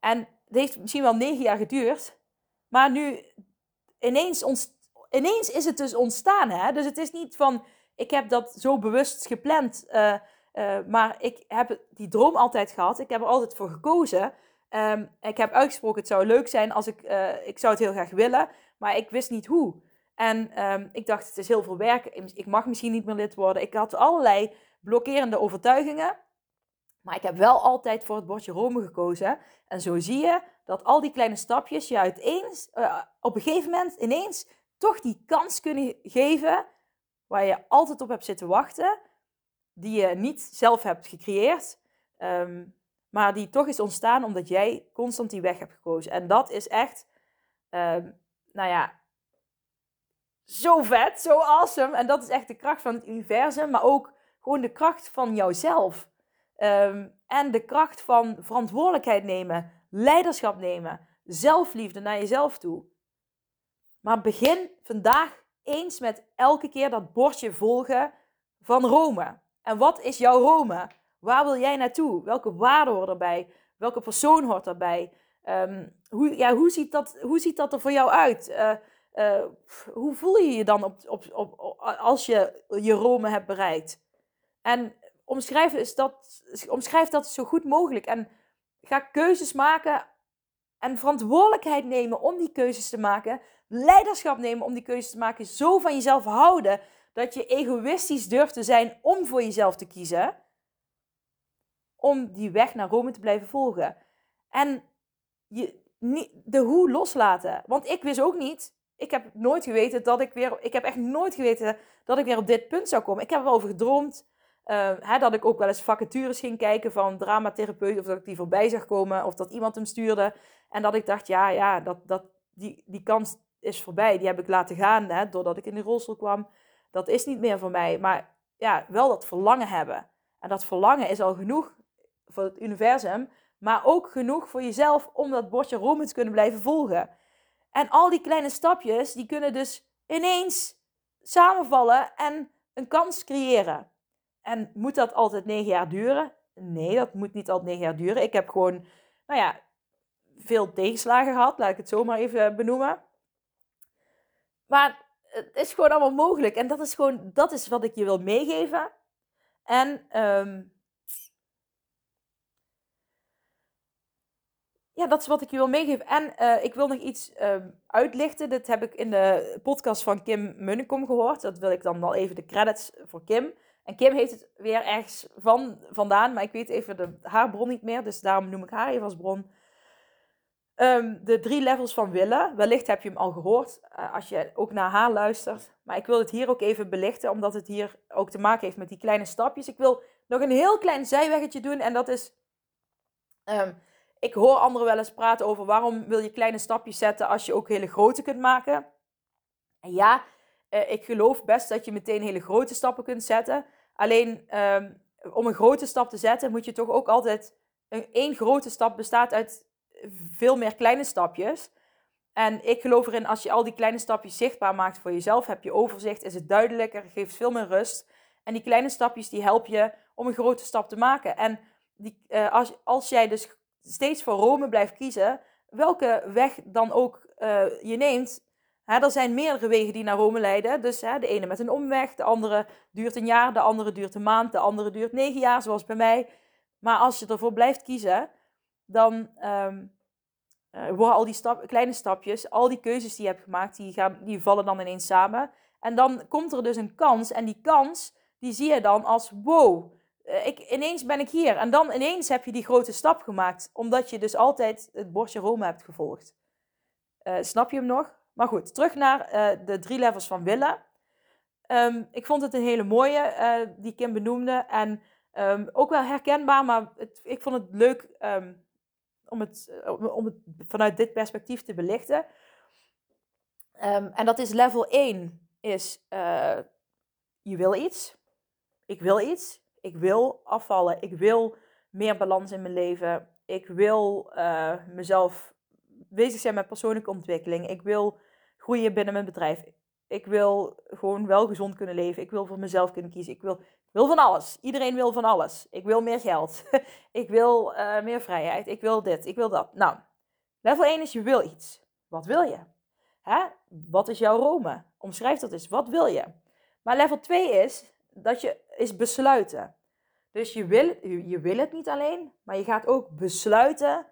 En het heeft misschien wel negen jaar geduurd, maar nu ineens ineens is het dus ontstaan. Hè? Dus het is niet van, ik heb dat zo bewust gepland. Uh, uh, maar ik heb die droom altijd gehad. Ik heb er altijd voor gekozen. Um, ik heb uitgesproken, het zou leuk zijn als ik, uh, ik zou het heel graag willen. Maar ik wist niet hoe. En um, ik dacht, het is heel veel werk. Ik mag misschien niet meer lid worden. Ik had allerlei blokkerende overtuigingen. Maar ik heb wel altijd voor het bordje Rome gekozen. En zo zie je dat al die kleine stapjes je uiteens, op een gegeven moment ineens toch die kans kunnen geven waar je altijd op hebt zitten wachten, die je niet zelf hebt gecreëerd, um, maar die toch is ontstaan omdat jij constant die weg hebt gekozen. En dat is echt, um, nou ja, zo vet, zo awesome. En dat is echt de kracht van het universum, maar ook gewoon de kracht van jouzelf. Um, en de kracht van verantwoordelijkheid nemen, leiderschap nemen, zelfliefde naar jezelf toe. Maar begin vandaag eens met elke keer dat bordje volgen van Rome. En wat is jouw Rome? Waar wil jij naartoe? Welke waarden horen erbij? Welke persoon hoort erbij? Um, hoe, ja, hoe, ziet dat, hoe ziet dat er voor jou uit? Uh, uh, hoe voel je je dan op, op, als je je Rome hebt bereikt? En omschrijf, is dat, dat zo goed mogelijk. En ga keuzes maken en verantwoordelijkheid nemen om die keuzes te maken leiderschap nemen om die keuze te maken. Zo van jezelf houden dat je egoïstisch durft te zijn om voor jezelf te kiezen. Om die weg naar Rome te blijven volgen. En je, de hoe loslaten. Want ik wist ook niet. Ik heb nooit geweten dat ik weer. Ik heb echt nooit geweten dat ik weer op dit punt zou komen. Ik heb erover gedroomd. Uh, hè, dat ik ook wel eens vacatures ging kijken van dramatherapeut. Of dat ik die voorbij zag komen. Of dat iemand hem stuurde. En dat ik dacht, ja, ja, dat, dat, die, die kans is voorbij. Die heb ik laten gaan hè, doordat ik in de rolstoel kwam. Dat is niet meer voor mij. Maar ja, wel dat verlangen hebben. En dat verlangen is al genoeg voor het universum. Maar ook genoeg voor jezelf om dat bordje Rome te kunnen blijven volgen. En al die kleine stapjes, die kunnen dus ineens samenvallen en een kans creëren. En moet dat altijd negen jaar duren? Nee, dat moet niet altijd negen jaar duren. Ik heb gewoon, nou ja, veel tegenslagen gehad, laat ik het zo maar even benoemen. Maar het is gewoon allemaal mogelijk. En dat is gewoon, dat is wat ik je wil meegeven. En um, ja, dat is wat ik je wil meegeven. En uh, ik wil nog iets um, uitlichten. Dit heb ik in de podcast van Kim Munnekom gehoord. Dat wil ik dan wel even de credits voor Kim. En Kim heeft het weer ergens van, vandaan, maar ik weet even de, haar bron niet meer, dus daarom noem ik haar even als bron. Ehm, de drie levels van willen. Wellicht heb je hem al gehoord uh, als je ook naar haar luistert. Maar ik wil het hier ook even belichten, omdat het hier ook te maken heeft met die kleine stapjes. Ik wil nog een heel klein zijweggetje doen en dat is... Um, ik hoor anderen wel eens praten over waarom wil je kleine stapjes zetten als je ook hele grote kunt maken. En ja, uh, ik geloof best dat je meteen hele grote stappen kunt zetten. Alleen um, om een grote stap te zetten moet je toch ook altijd... Een, grote stap bestaat uit veel meer kleine stapjes. En ik geloof erin, als je al die kleine stapjes zichtbaar maakt voor jezelf, heb je overzicht, is het duidelijker, geeft veel meer rust. En die kleine stapjes die helpen je om een grote stap te maken. En die, uh, als, als jij dus steeds voor Rome blijft kiezen, welke weg dan ook uh, je neemt, hè, er zijn meerdere wegen die naar Rome leiden. Dus de ene met een omweg, de andere duurt een jaar, de andere duurt een maand, de andere duurt negen jaar, zoals bij mij. Maar als je ervoor blijft kiezen, dan um, uh, worden al die stap, kleine stapjes, al die keuzes die je hebt gemaakt, die, gaan, die vallen dan ineens samen. En dan komt er dus een kans. En die kans, die zie je dan als wow. Uh, ik, ineens ben ik hier. En dan ineens heb je die grote stap gemaakt. Omdat je dus altijd het bordje Rome hebt gevolgd. Uh, snap je hem nog? Maar goed, terug naar de drie levels van willen. Um, ik vond het een hele mooie die Kim benoemde. En um, ook wel herkenbaar, maar het, ik vond het leuk um, om het, eh, om het vanuit dit perspectief te belichten. En dat is level 1 is uh, je wil iets. Ik wil iets. Ik wil afvallen. Ik wil meer balans in mijn leven. Ik wil uh, mezelf bezig zijn met persoonlijke ontwikkeling. Ik wil groeien binnen mijn bedrijf. Ik wil gewoon wel gezond kunnen leven. Ik wil voor mezelf kunnen kiezen. Ik wil wil van alles. Iedereen wil van alles. Ik wil meer geld. ik wil uh, meer vrijheid. Ik wil dit. Ik wil dat. Nou, level 1 is je wil iets. Wat wil je? Hè? Wat is jouw Rome? Omschrijf dat eens. Wat wil je? Maar level 2 is dat je is besluiten. Dus je wil, je wil het niet alleen, maar je gaat ook besluiten.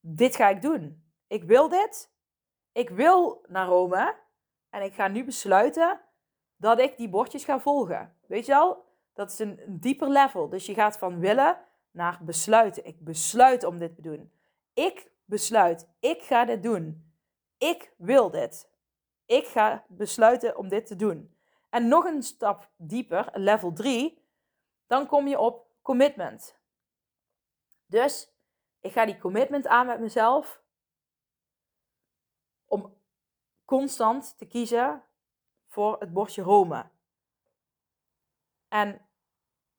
Dit ga ik doen. Ik wil dit. Ik wil naar Rome. En ik ga nu besluiten dat ik die bordjes ga volgen. Weet je al? Dat is een, een dieper level. Dus je gaat van willen naar besluiten. Ik besluit om dit te doen. Ik besluit. Ik ga dit doen. Ik wil dit. Ik ga besluiten om dit te doen. En nog een stap dieper, level 3, dan kom je op commitment. Dus ik ga die commitment aan met mezelf om constant te kiezen voor het bordje Rome. En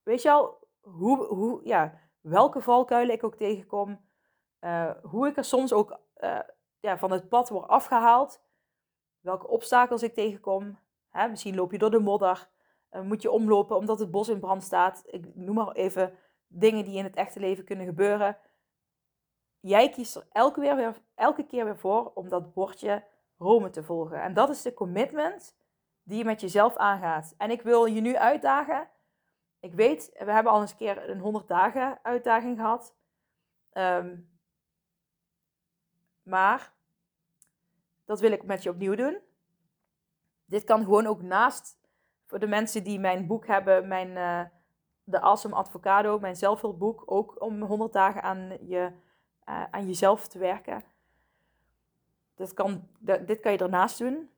weet je al, hoe, hoe, ja, welke valkuilen ik ook tegenkom, uh, hoe ik er soms ook uh, ja, van het pad word afgehaald, welke obstakels ik tegenkom. Hè, misschien loop je door de modder, uh, moet je omlopen omdat het bos in brand staat. Ik noem maar even dingen die in het echte leven kunnen gebeuren. Jij kiest er elke, weer, elke keer weer voor om dat bordje Rome te volgen. En dat is de commitment die je met jezelf aangaat. En ik wil je nu uitdagen. Ik weet, we hebben al eens een keer een 100 dagen uitdaging gehad. Um, maar dat wil ik met je opnieuw doen. Dit kan gewoon ook naast, voor de mensen die mijn boek hebben, mijn, uh, de Awesome Advocado, mijn zelfhulpboek, ook om 100 dagen aan, je, uh, aan jezelf te werken. Dat kan, dit kan je ernaast doen.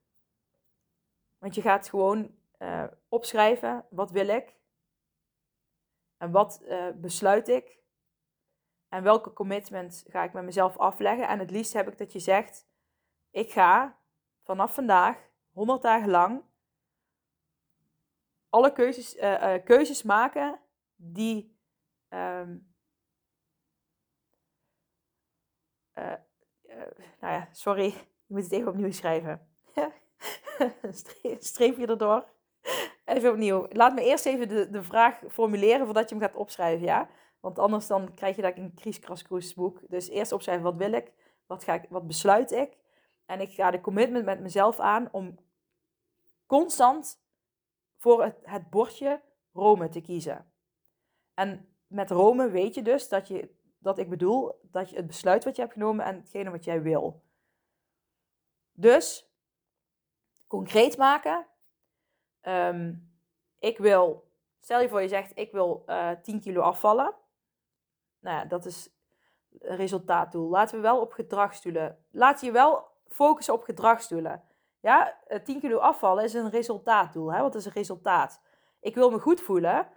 Want je gaat gewoon uh, opschrijven, wat wil ik? En wat uh, besluit ik? En welke commitment ga ik met mezelf afleggen? En het liefst heb ik dat je zegt, ik ga vanaf vandaag, 100 dagen lang, alle keuzes, uh, keuzes maken die um, nou ja, sorry, je moet het even opnieuw schrijven. streep je erdoor. Even opnieuw. Laat me eerst even de, de vraag formuleren voordat je hem gaat opschrijven, ja? Want anders dan krijg je dat een krieskras boek. Dus eerst opschrijven, wat wil ik? Wat, ga ik, wat besluit ik? En ik ga de commitment met mezelf aan om constant voor het bordje Rome te kiezen. En met Rome weet je dus dat, je, dat ik bedoel dat je het besluit wat je hebt genomen en hetgene wat jij wil. Dus concreet maken. Um, ik wil, stel je voor je zegt, ik wil uh, eh, 10 kilo afvallen. Nou ja, dat is een resultaatdoel. Laten we wel op gedragsdoelen. Laat je wel focussen op gedragsdoelen. Ja, 10 kilo afvallen is een resultaatdoel. Hè? Wat is een resultaat? Ik wil me goed voelen.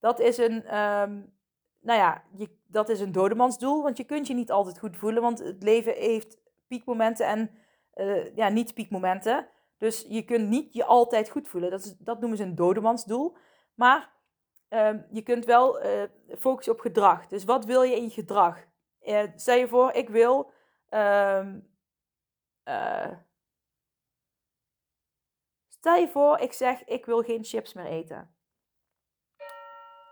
Dat is een, um, nou ja, je, dat is een dodemansdoel. Want je kunt je niet altijd goed voelen. Want het leven heeft piekmomenten en uh, ja, niet piekmomenten. Dus je kunt niet je altijd goed voelen. Dat, is, dat noemen ze een dodemansdoel. Maar uh, je kunt wel uh, focussen op gedrag. Dus wat wil je in je gedrag? Uh, stel je voor, ik wil. Ehm, stel je voor, ik zeg, ik wil geen chips meer eten.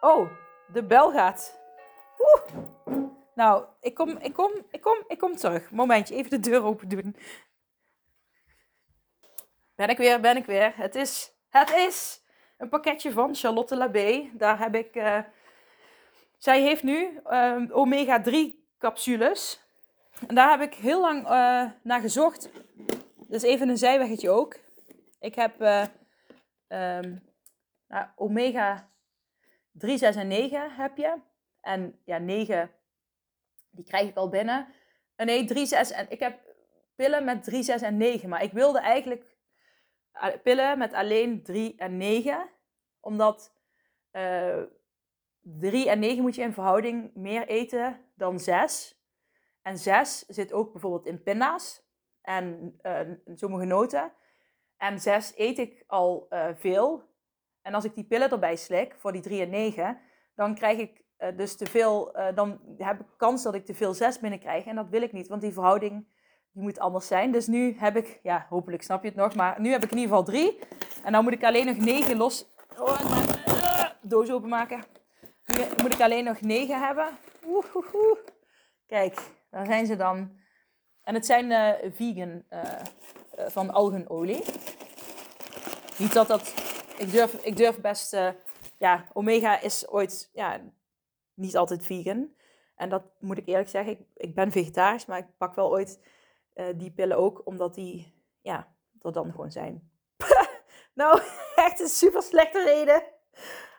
Oh, de bel gaat. Nou, ik kom, ik kom, ik kom, ik kom terug. Momentje, even de deur open doen. Ben ik weer, ben ik weer. Het is, het is een pakketje van Charlotte Labé. Daar heb ik, uh, zij heeft nu uh, omega-3 capsules. En daar heb ik heel lang uh, naar gezocht. Dus even een zijweggetje ook. Ik heb um, nou, omega 3, 6 en 9 heb je. En ja, 9, die krijg ik al binnen. nee, 3, 6 en ik heb pillen met 3, 6 en 9. Maar ik wilde eigenlijk pillen met alleen 3 en 9. Omdat uh, eh, 3 en 9 moet je in verhouding meer eten dan 6. En 6 zit ook bijvoorbeeld in pinda's en uh, sommige noten. En 6 eet ik al veel. En als ik die pillen erbij slik voor die 3 en 9, dan krijg ik dus te veel, dan heb ik kans dat ik te veel 6 binnenkrijg. En dat wil ik niet, want die verhouding die moet anders zijn. Dus nu heb ik, ja, hopelijk snap je het nog, maar nu heb ik in ieder geval drie. En dan moet ik alleen nog negen los. Oh, uh, doos openmaken. Nu moet ik alleen nog negen hebben. Oeh. Kijk, daar zijn ze dan. En het zijn uh, vegan van algenolie. Niet dat dat. Ik durf, ik durf best. ja, Omega is ooit. Ja, niet altijd vegan. En dat moet ik eerlijk zeggen. Ik, ik ben vegetarisch, maar ik pak wel ooit uh, die pillen ook, omdat die, ja, er dan gewoon zijn. nou, echt een super slechte reden.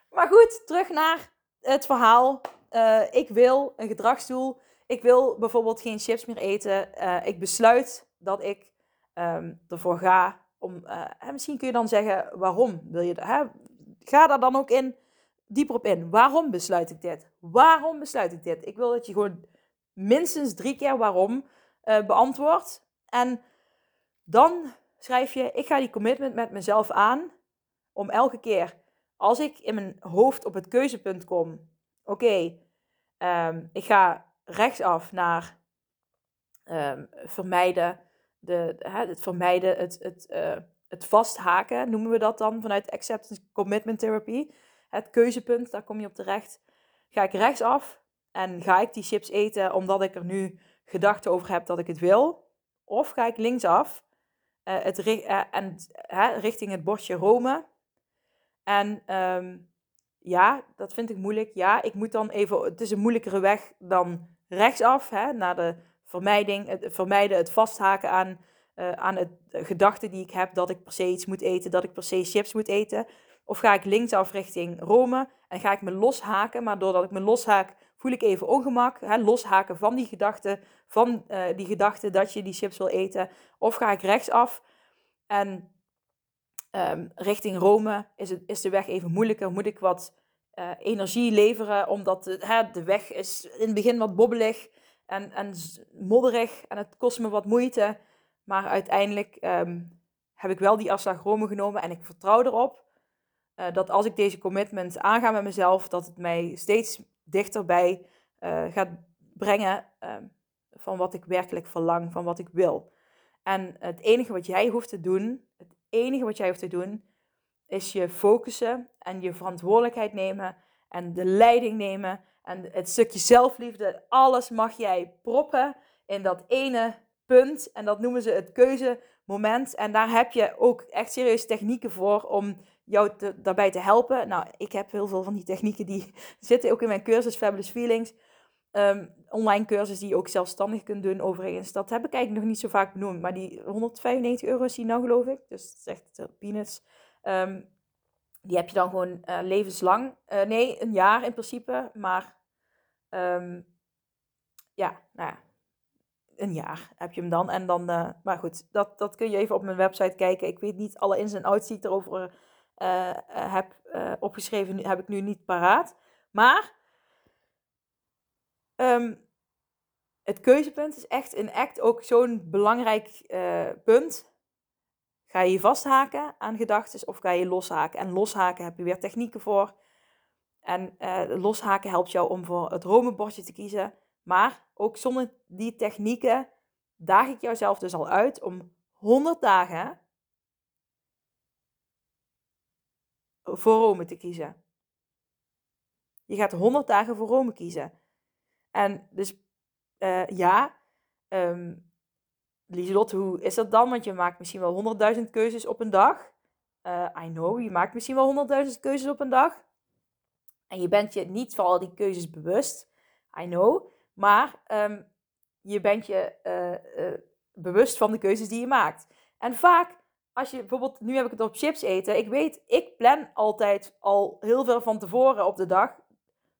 Maar goed, terug naar het verhaal. Uh, ik wil een gedragsdoel. Ik wil bijvoorbeeld geen chips meer eten. Uh, ik besluit dat ik um, ervoor ga om. misschien kun je dan zeggen waarom wil je. Hè? Ga daar dan ook in dieper op in. Waarom besluit ik dit? Waarom besluit ik dit? Ik wil dat je gewoon minstens drie keer waarom uh, beantwoord. En dan schrijf je, ik ga die commitment met mezelf aan om elke keer als ik in mijn hoofd op het keuzepunt kom, oké, ehm, ik ga rechtsaf naar um, vermijden, de, het vermijden, het, het, uh, het vasthaken, noemen we dat dan vanuit Acceptance Commitment Therapy. Het keuzepunt, daar kom je op terecht. Ga ik rechtsaf en ga ik die chips eten omdat ik er nu gedachten over heb dat ik het wil? Of ga ik linksaf uh, het, uh, en, richting het bordje Rome? En ehm, ja, dat vind ik moeilijk. Ja, ik moet dan even, het is een moeilijkere weg dan rechtsaf, hè, naar de vermijding, het vermijden, het vasthaken aan, uh, aan het gedachte die ik heb dat ik per se iets moet eten, dat ik per se chips moet eten. Of ga ik linksaf richting Rome en ga ik me loshaken, maar doordat ik me loshaak, voel ik even ongemak. Hè, loshaken van die gedachte, van uh, die gedachte dat je die chips wil eten. Of ga ik rechtsaf en um, richting Rome is, het, is de weg even moeilijker. Moet ik wat uh, energie leveren, omdat de, hè, de weg is in het begin wat bobbelig en, en modderig en het kost me wat moeite. Maar uiteindelijk um, heb ik wel die afslag Rome genomen en ik vertrouw erop uh, dat als ik deze commitment aanga met mezelf, dat het mij steeds dichterbij uh, gaat brengen uh, van wat ik werkelijk verlang, van wat ik wil. En het enige wat jij hoeft te doen, het enige wat jij hoeft te doen, is je focussen en je verantwoordelijkheid nemen en de leiding nemen en het stukje zelfliefde. Alles mag jij proppen in dat ene punt en dat noemen ze het keuzemoment. En daar heb je ook echt serieus technieken voor om jou daarbij te helpen. Nou, ik heb heel veel van die technieken die zitten ook in mijn cursus Fabulous Feelings. Um, online cursus die je ook zelfstandig kunt doen overigens. Dat heb ik eigenlijk nog niet zo vaak benoemd. Maar die 195 euro is die nou geloof ik. Dus dat is echt uh, peanuts. Um, die heb je dan gewoon uh, levenslang. Uh, nee, een jaar in principe. Maar um, ja, nou ja, een jaar heb je hem dan. En dan, maar goed, dat, dat kun je even op mijn website kijken. Ik weet niet alle ins en outs die ik erover heb opgeschreven, heb ik nu niet paraat. Maar um, het keuzepunt is echt in ACT ook zo'n belangrijk punt. Ga je vasthaken aan gedachten of ga je loshaken? En loshaken heb je weer technieken voor. En uh, loshaken helpt jou om voor het romenbordje te kiezen. Maar ook zonder die technieken daag ik jouzelf dus al uit om 100 dagen voor Rome te kiezen. Je gaat 100 dagen voor Rome kiezen. En dus uh, ja, um, Lieselotte, hoe is dat dan? Want je maakt misschien wel 100.000 keuzes op een dag. Uh, I know, je maakt misschien wel 100.000 keuzes op een dag. En je bent je niet van al die keuzes bewust. I know. Maar um, je bent je uh, bewust van de keuzes die je maakt. En vaak, als je bijvoorbeeld, nu heb ik het op chips eten. Ik weet, ik plan altijd al heel veel van tevoren op de dag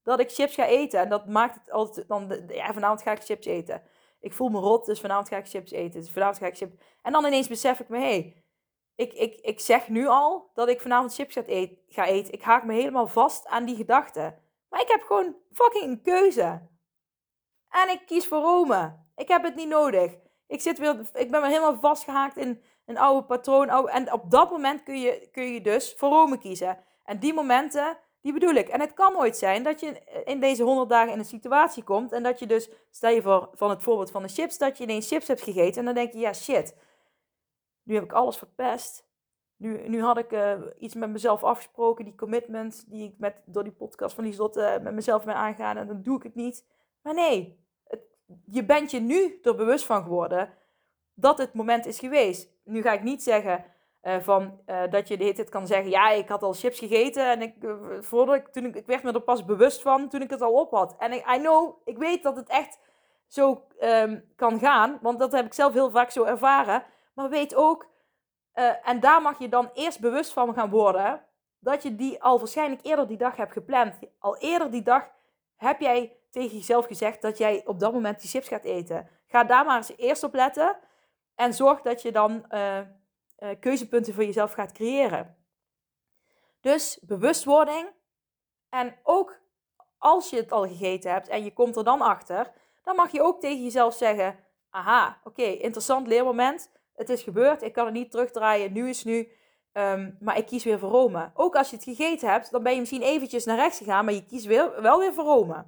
dat ik chips ga eten. En dat maakt het altijd, dan, ja, vanavond ga ik chips eten ik voel me rot, dus vanavond ga ik chips eten. Dus vanavond ga ik chips... En dan ineens besef ik me, hé, hey, ik, ik, ik zeg nu al dat ik vanavond chips ga eten, ga eten. Ik haak me helemaal vast aan die gedachte. Maar ik heb gewoon fucking een keuze. En ik kies voor Rome. Ik heb het niet nodig. Ik, zit weer, ik ben weer helemaal vastgehaakt in een oude patroon. en op dat moment kun je, kun je dus voor Rome kiezen. En die momenten die bedoel ik. En het kan ooit zijn dat je in deze 100 dagen in een situatie komt en dat je dus, stel je voor van het voorbeeld van de chips, dat je ineens chips hebt gegeten en dan denk je, ja shit, nu heb ik alles verpest. Nu, nu had ik uh, iets met mezelf afgesproken, die commitment die ik met, door die podcast van die zot uh, met mezelf ben aangaan en dan doe ik het niet. Maar nee, het, je bent je nu er bewust van geworden dat het moment is geweest. Nu ga ik niet zeggen, uh, van, uh, dat je de hele kan zeggen, ja, ik had al chips gegeten en ik, uh, voordat ik, toen ik, ik werd me er pas bewust van toen ik het al op had. En ik, I know, ik weet dat het echt zo um, kan gaan, want dat heb ik zelf heel vaak zo ervaren. Maar weet ook, en daar mag je dan eerst bewust van gaan worden, dat je die al waarschijnlijk eerder die dag hebt gepland. Al eerder die dag heb jij tegen jezelf gezegd dat jij op dat moment die chips gaat eten. Ga daar maar eens eerst op letten en zorg dat je dan uh, keuzepunten voor jezelf gaat creëren. Dus bewustwording. En ook als je het al gegeten hebt en je komt er dan achter, dan mag je ook tegen jezelf zeggen: Aha, oké, interessant leermoment. Het is gebeurd, ik kan het niet terugdraaien, nu is nu. Um, maar ik kies weer voor Rome. Ook als je het gegeten hebt, dan ben je misschien eventjes naar rechts gegaan, maar je kiest weer, wel weer voor Rome.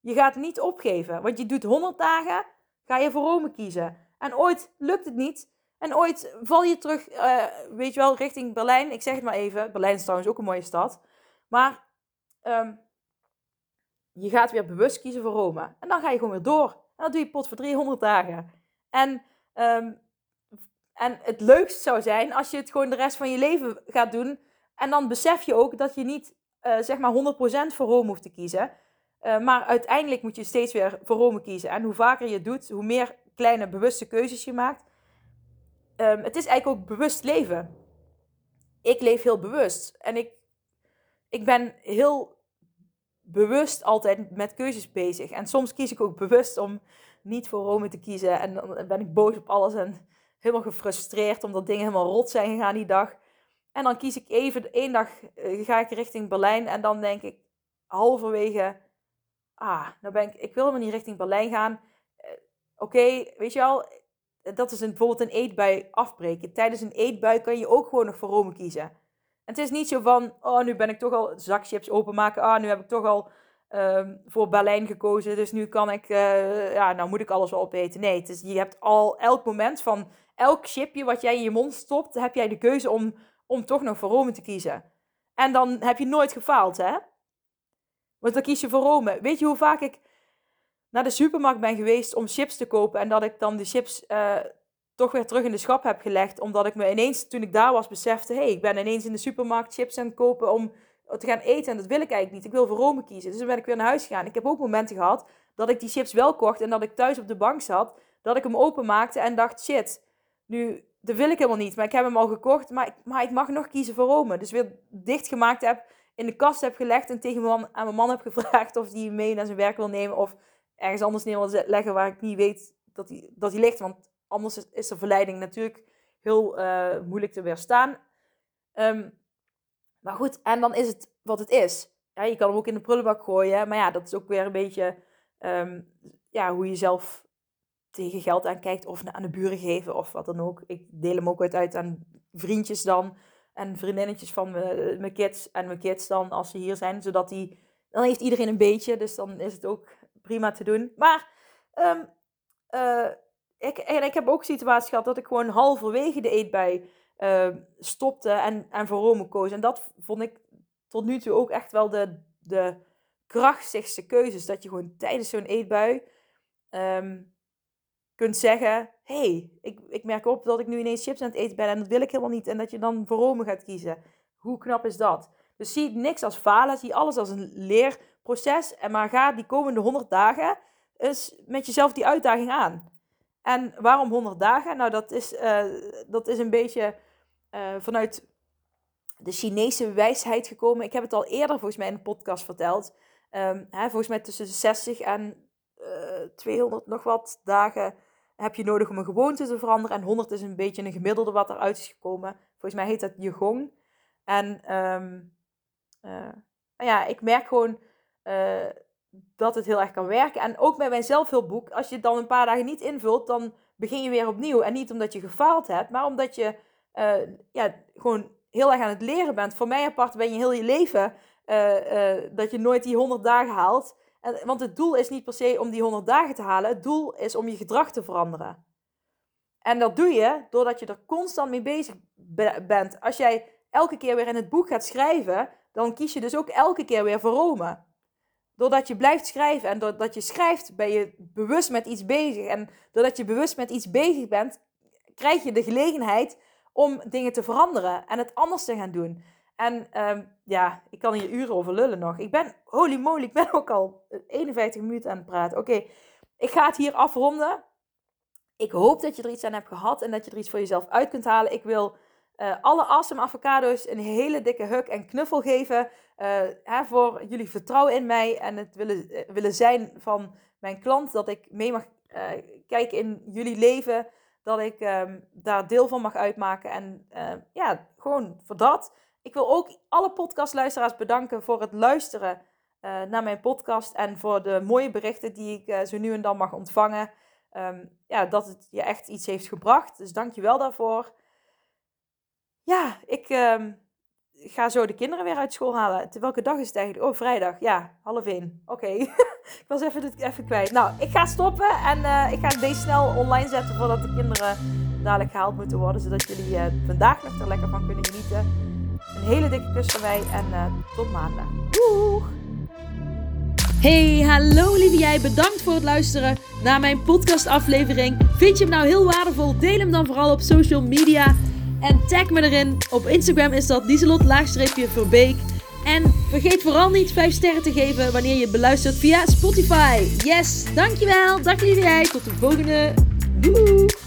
Je gaat niet opgeven, want je doet 100 dagen, ga je voor Rome kiezen. En ooit lukt het niet, en ooit val je terug, uh, weet je wel, richting Berlijn. Ik zeg het maar even. Berlijn is trouwens ook een mooie stad. Maar um, je gaat weer bewust kiezen voor Rome. En dan ga je gewoon weer door. En dan doe je pot voor 300 dagen. En, um, en het leukst zou zijn als je het gewoon de rest van je leven gaat doen. En dan besef je ook dat je niet uh, zeg maar 100% voor Rome hoeft te kiezen. Uh, maar uiteindelijk moet je steeds weer voor Rome kiezen. En hoe vaker je het doet, hoe meer kleine bewuste keuzes je maakt, um, het is eigenlijk ook bewust leven. Ik leef heel bewust. En ik, ik ben heel bewust altijd met keuzes bezig. En soms kies ik ook bewust om niet voor Rome te kiezen. En dan ben ik boos op alles en helemaal gefrustreerd omdat dingen helemaal rot zijn gegaan die dag. En dan kies ik even, één dag uh, ga ik richting Berlijn en dan denk ik halverwege, ah, nou ben ik, ik wil helemaal niet richting Berlijn gaan. Oké, weet je wel, dat is een, bijvoorbeeld een eetbui afbreken. Tijdens een eetbui kan je ook gewoon nog voor Rome kiezen. En het is niet zo van, oh, nu ben ik toch al zakchips openmaken. Ah, nu heb ik toch al um, voor Berlijn gekozen. Dus nu kan ik, uh, ja, nou moet ik alles wel opeten. Nee, het je hebt al elk moment van elk chipje wat jij in je mond stopt, heb jij de keuze om, om toch nog voor Rome te kiezen. En dan heb je nooit gefaald, hè? Want dan kies je voor Rome. Weet je hoe vaak ik naar de supermarkt ben geweest om chips te kopen. En dat ik dan de chips uh, toch weer terug in de schap heb gelegd. Omdat ik me ineens, toen ik daar was, besefte: hé, hey, ik ben ineens in de supermarkt chips aan het kopen om te gaan eten. En dat wil ik eigenlijk niet. Ik wil voor Rome kiezen. Dus dan ben ik weer naar huis gegaan. Ik heb ook momenten gehad dat ik die chips wel kocht. En dat ik thuis op de bank zat. Dat ik hem openmaakte en dacht: shit, nu dat wil ik helemaal niet. Maar ik heb hem al gekocht, maar ik, maar ik mag nog kiezen voor Rome. Dus weer dichtgemaakt heb, in de kast heb gelegd en tegen mijn man, aan mijn man heb gevraagd of hij mee naar zijn werk wil nemen of ergens anders neer leggen waar ik niet weet dat hij, dat hij ligt. Want anders is, de verleiding natuurlijk heel uh, moeilijk te weerstaan. Um, maar goed, en dan is het wat het is. Ja, je kan hem ook in de prullenbak gooien, maar ja, dat is ook weer een beetje um, ja, hoe je zelf tegen geld aankijkt of aan de buren geven of wat dan ook. Ik deel hem ook uit aan vriendjes dan en vriendinnetjes van mijn kids en mijn kids dan als ze hier zijn, zodat die, dan heeft iedereen een beetje, dus dan is het ook prima te doen. Maar um, uh, ik, en ik heb ook situaties gehad dat ik gewoon halverwege de eetbui uh, stopte en, en voor Rome koos. En dat vond ik tot nu toe ook echt wel de, de krachtigste keuzes. Dat je gewoon tijdens zo'n eetbui um, kunt zeggen: hey, ik, ik merk op dat ik nu ineens chips aan het eten ben en dat wil ik helemaal niet. En dat je dan voor Rome gaat kiezen. Hoe knap is dat? Dus zie niks als falen, zie alles als een leerproces. En maar ga die komende 100 dagen eens met jezelf die uitdaging aan. En waarom 100 dagen? Nou, dat is, uh, dat is een beetje uh, vanuit de Chinese wijsheid gekomen. Ik heb het al eerder volgens mij in een podcast verteld. Um, hè, volgens mij tussen de 60 en uh, eh, 200 nog wat dagen heb je nodig om een gewoonte te veranderen. En 100 is een beetje een gemiddelde wat eruit is gekomen. Volgens mij heet dat Yigong. En um, uh, ja, ik merk gewoon uh, dat het heel erg kan werken. En ook bij mijn zelfhulpboek, als je het dan een paar dagen niet invult, dan begin je weer opnieuw. En niet omdat je gefaald hebt, maar omdat je uh, ja, gewoon heel erg aan het leren bent. Voor mij apart ben je heel je leven dat je nooit die 100 dagen haalt. En, want het doel is niet per se om die 100 dagen te halen. Het doel is om je gedrag te veranderen. En dat doe je doordat je er constant mee bezig bent. Als jij elke keer weer in het boek gaat schrijven, dan kies je dus ook elke keer weer voor Rome. Doordat je blijft schrijven en doordat je schrijft, ben je bewust met iets bezig. En doordat je bewust met iets bezig bent, krijg je de gelegenheid om dingen te veranderen en het anders te gaan doen. En um, ja, ik kan hier uren over lullen nog. Ik ben, holy moly, ik ben ook al 51 minuten aan het praten. Oké, ik ga het hier afronden. Ik hoop dat je er iets aan hebt gehad en dat je er iets voor jezelf uit kunt halen. Ik wil uh, alle awesome avocado's een hele dikke huk en knuffel geven. Uh, hè, voor jullie vertrouwen in mij en het willen, uh, willen zijn van mijn klant. Dat ik mee mag kijken in jullie leven. Dat ik um, daar deel van mag uitmaken. En ja, gewoon voor dat. Ik wil ook alle podcastluisteraars bedanken voor het luisteren naar mijn podcast en voor de mooie berichten die ik zo nu en dan mag ontvangen. Um, ja, dat het je echt iets heeft gebracht. Dus dank je wel daarvoor. Ja, ik um, ga zo de kinderen weer uit school halen. Welke dag is het eigenlijk? Oh, vrijdag. Ja, half één. Oké. Ik was even, even kwijt. Nou, ik ga stoppen en uh, ik ga deze snel online zetten voordat de kinderen dadelijk gehaald moeten worden. Zodat jullie vandaag nog er lekker van kunnen genieten. Een hele dikke kus van mij en uh, tot maandag. Doeg! Hey, hallo lieve jij. Bedankt voor het luisteren naar mijn podcastaflevering. Vind je hem nou heel waardevol? Deel hem dan vooral op social media. En tag me erin. Op Instagram is dat Lieselot-Verbeek. En vergeet vooral niet 5 sterren te geven wanneer je beluistert via Spotify. Yes, dankjewel. Dag lieve jij. Tot de volgende. Doei!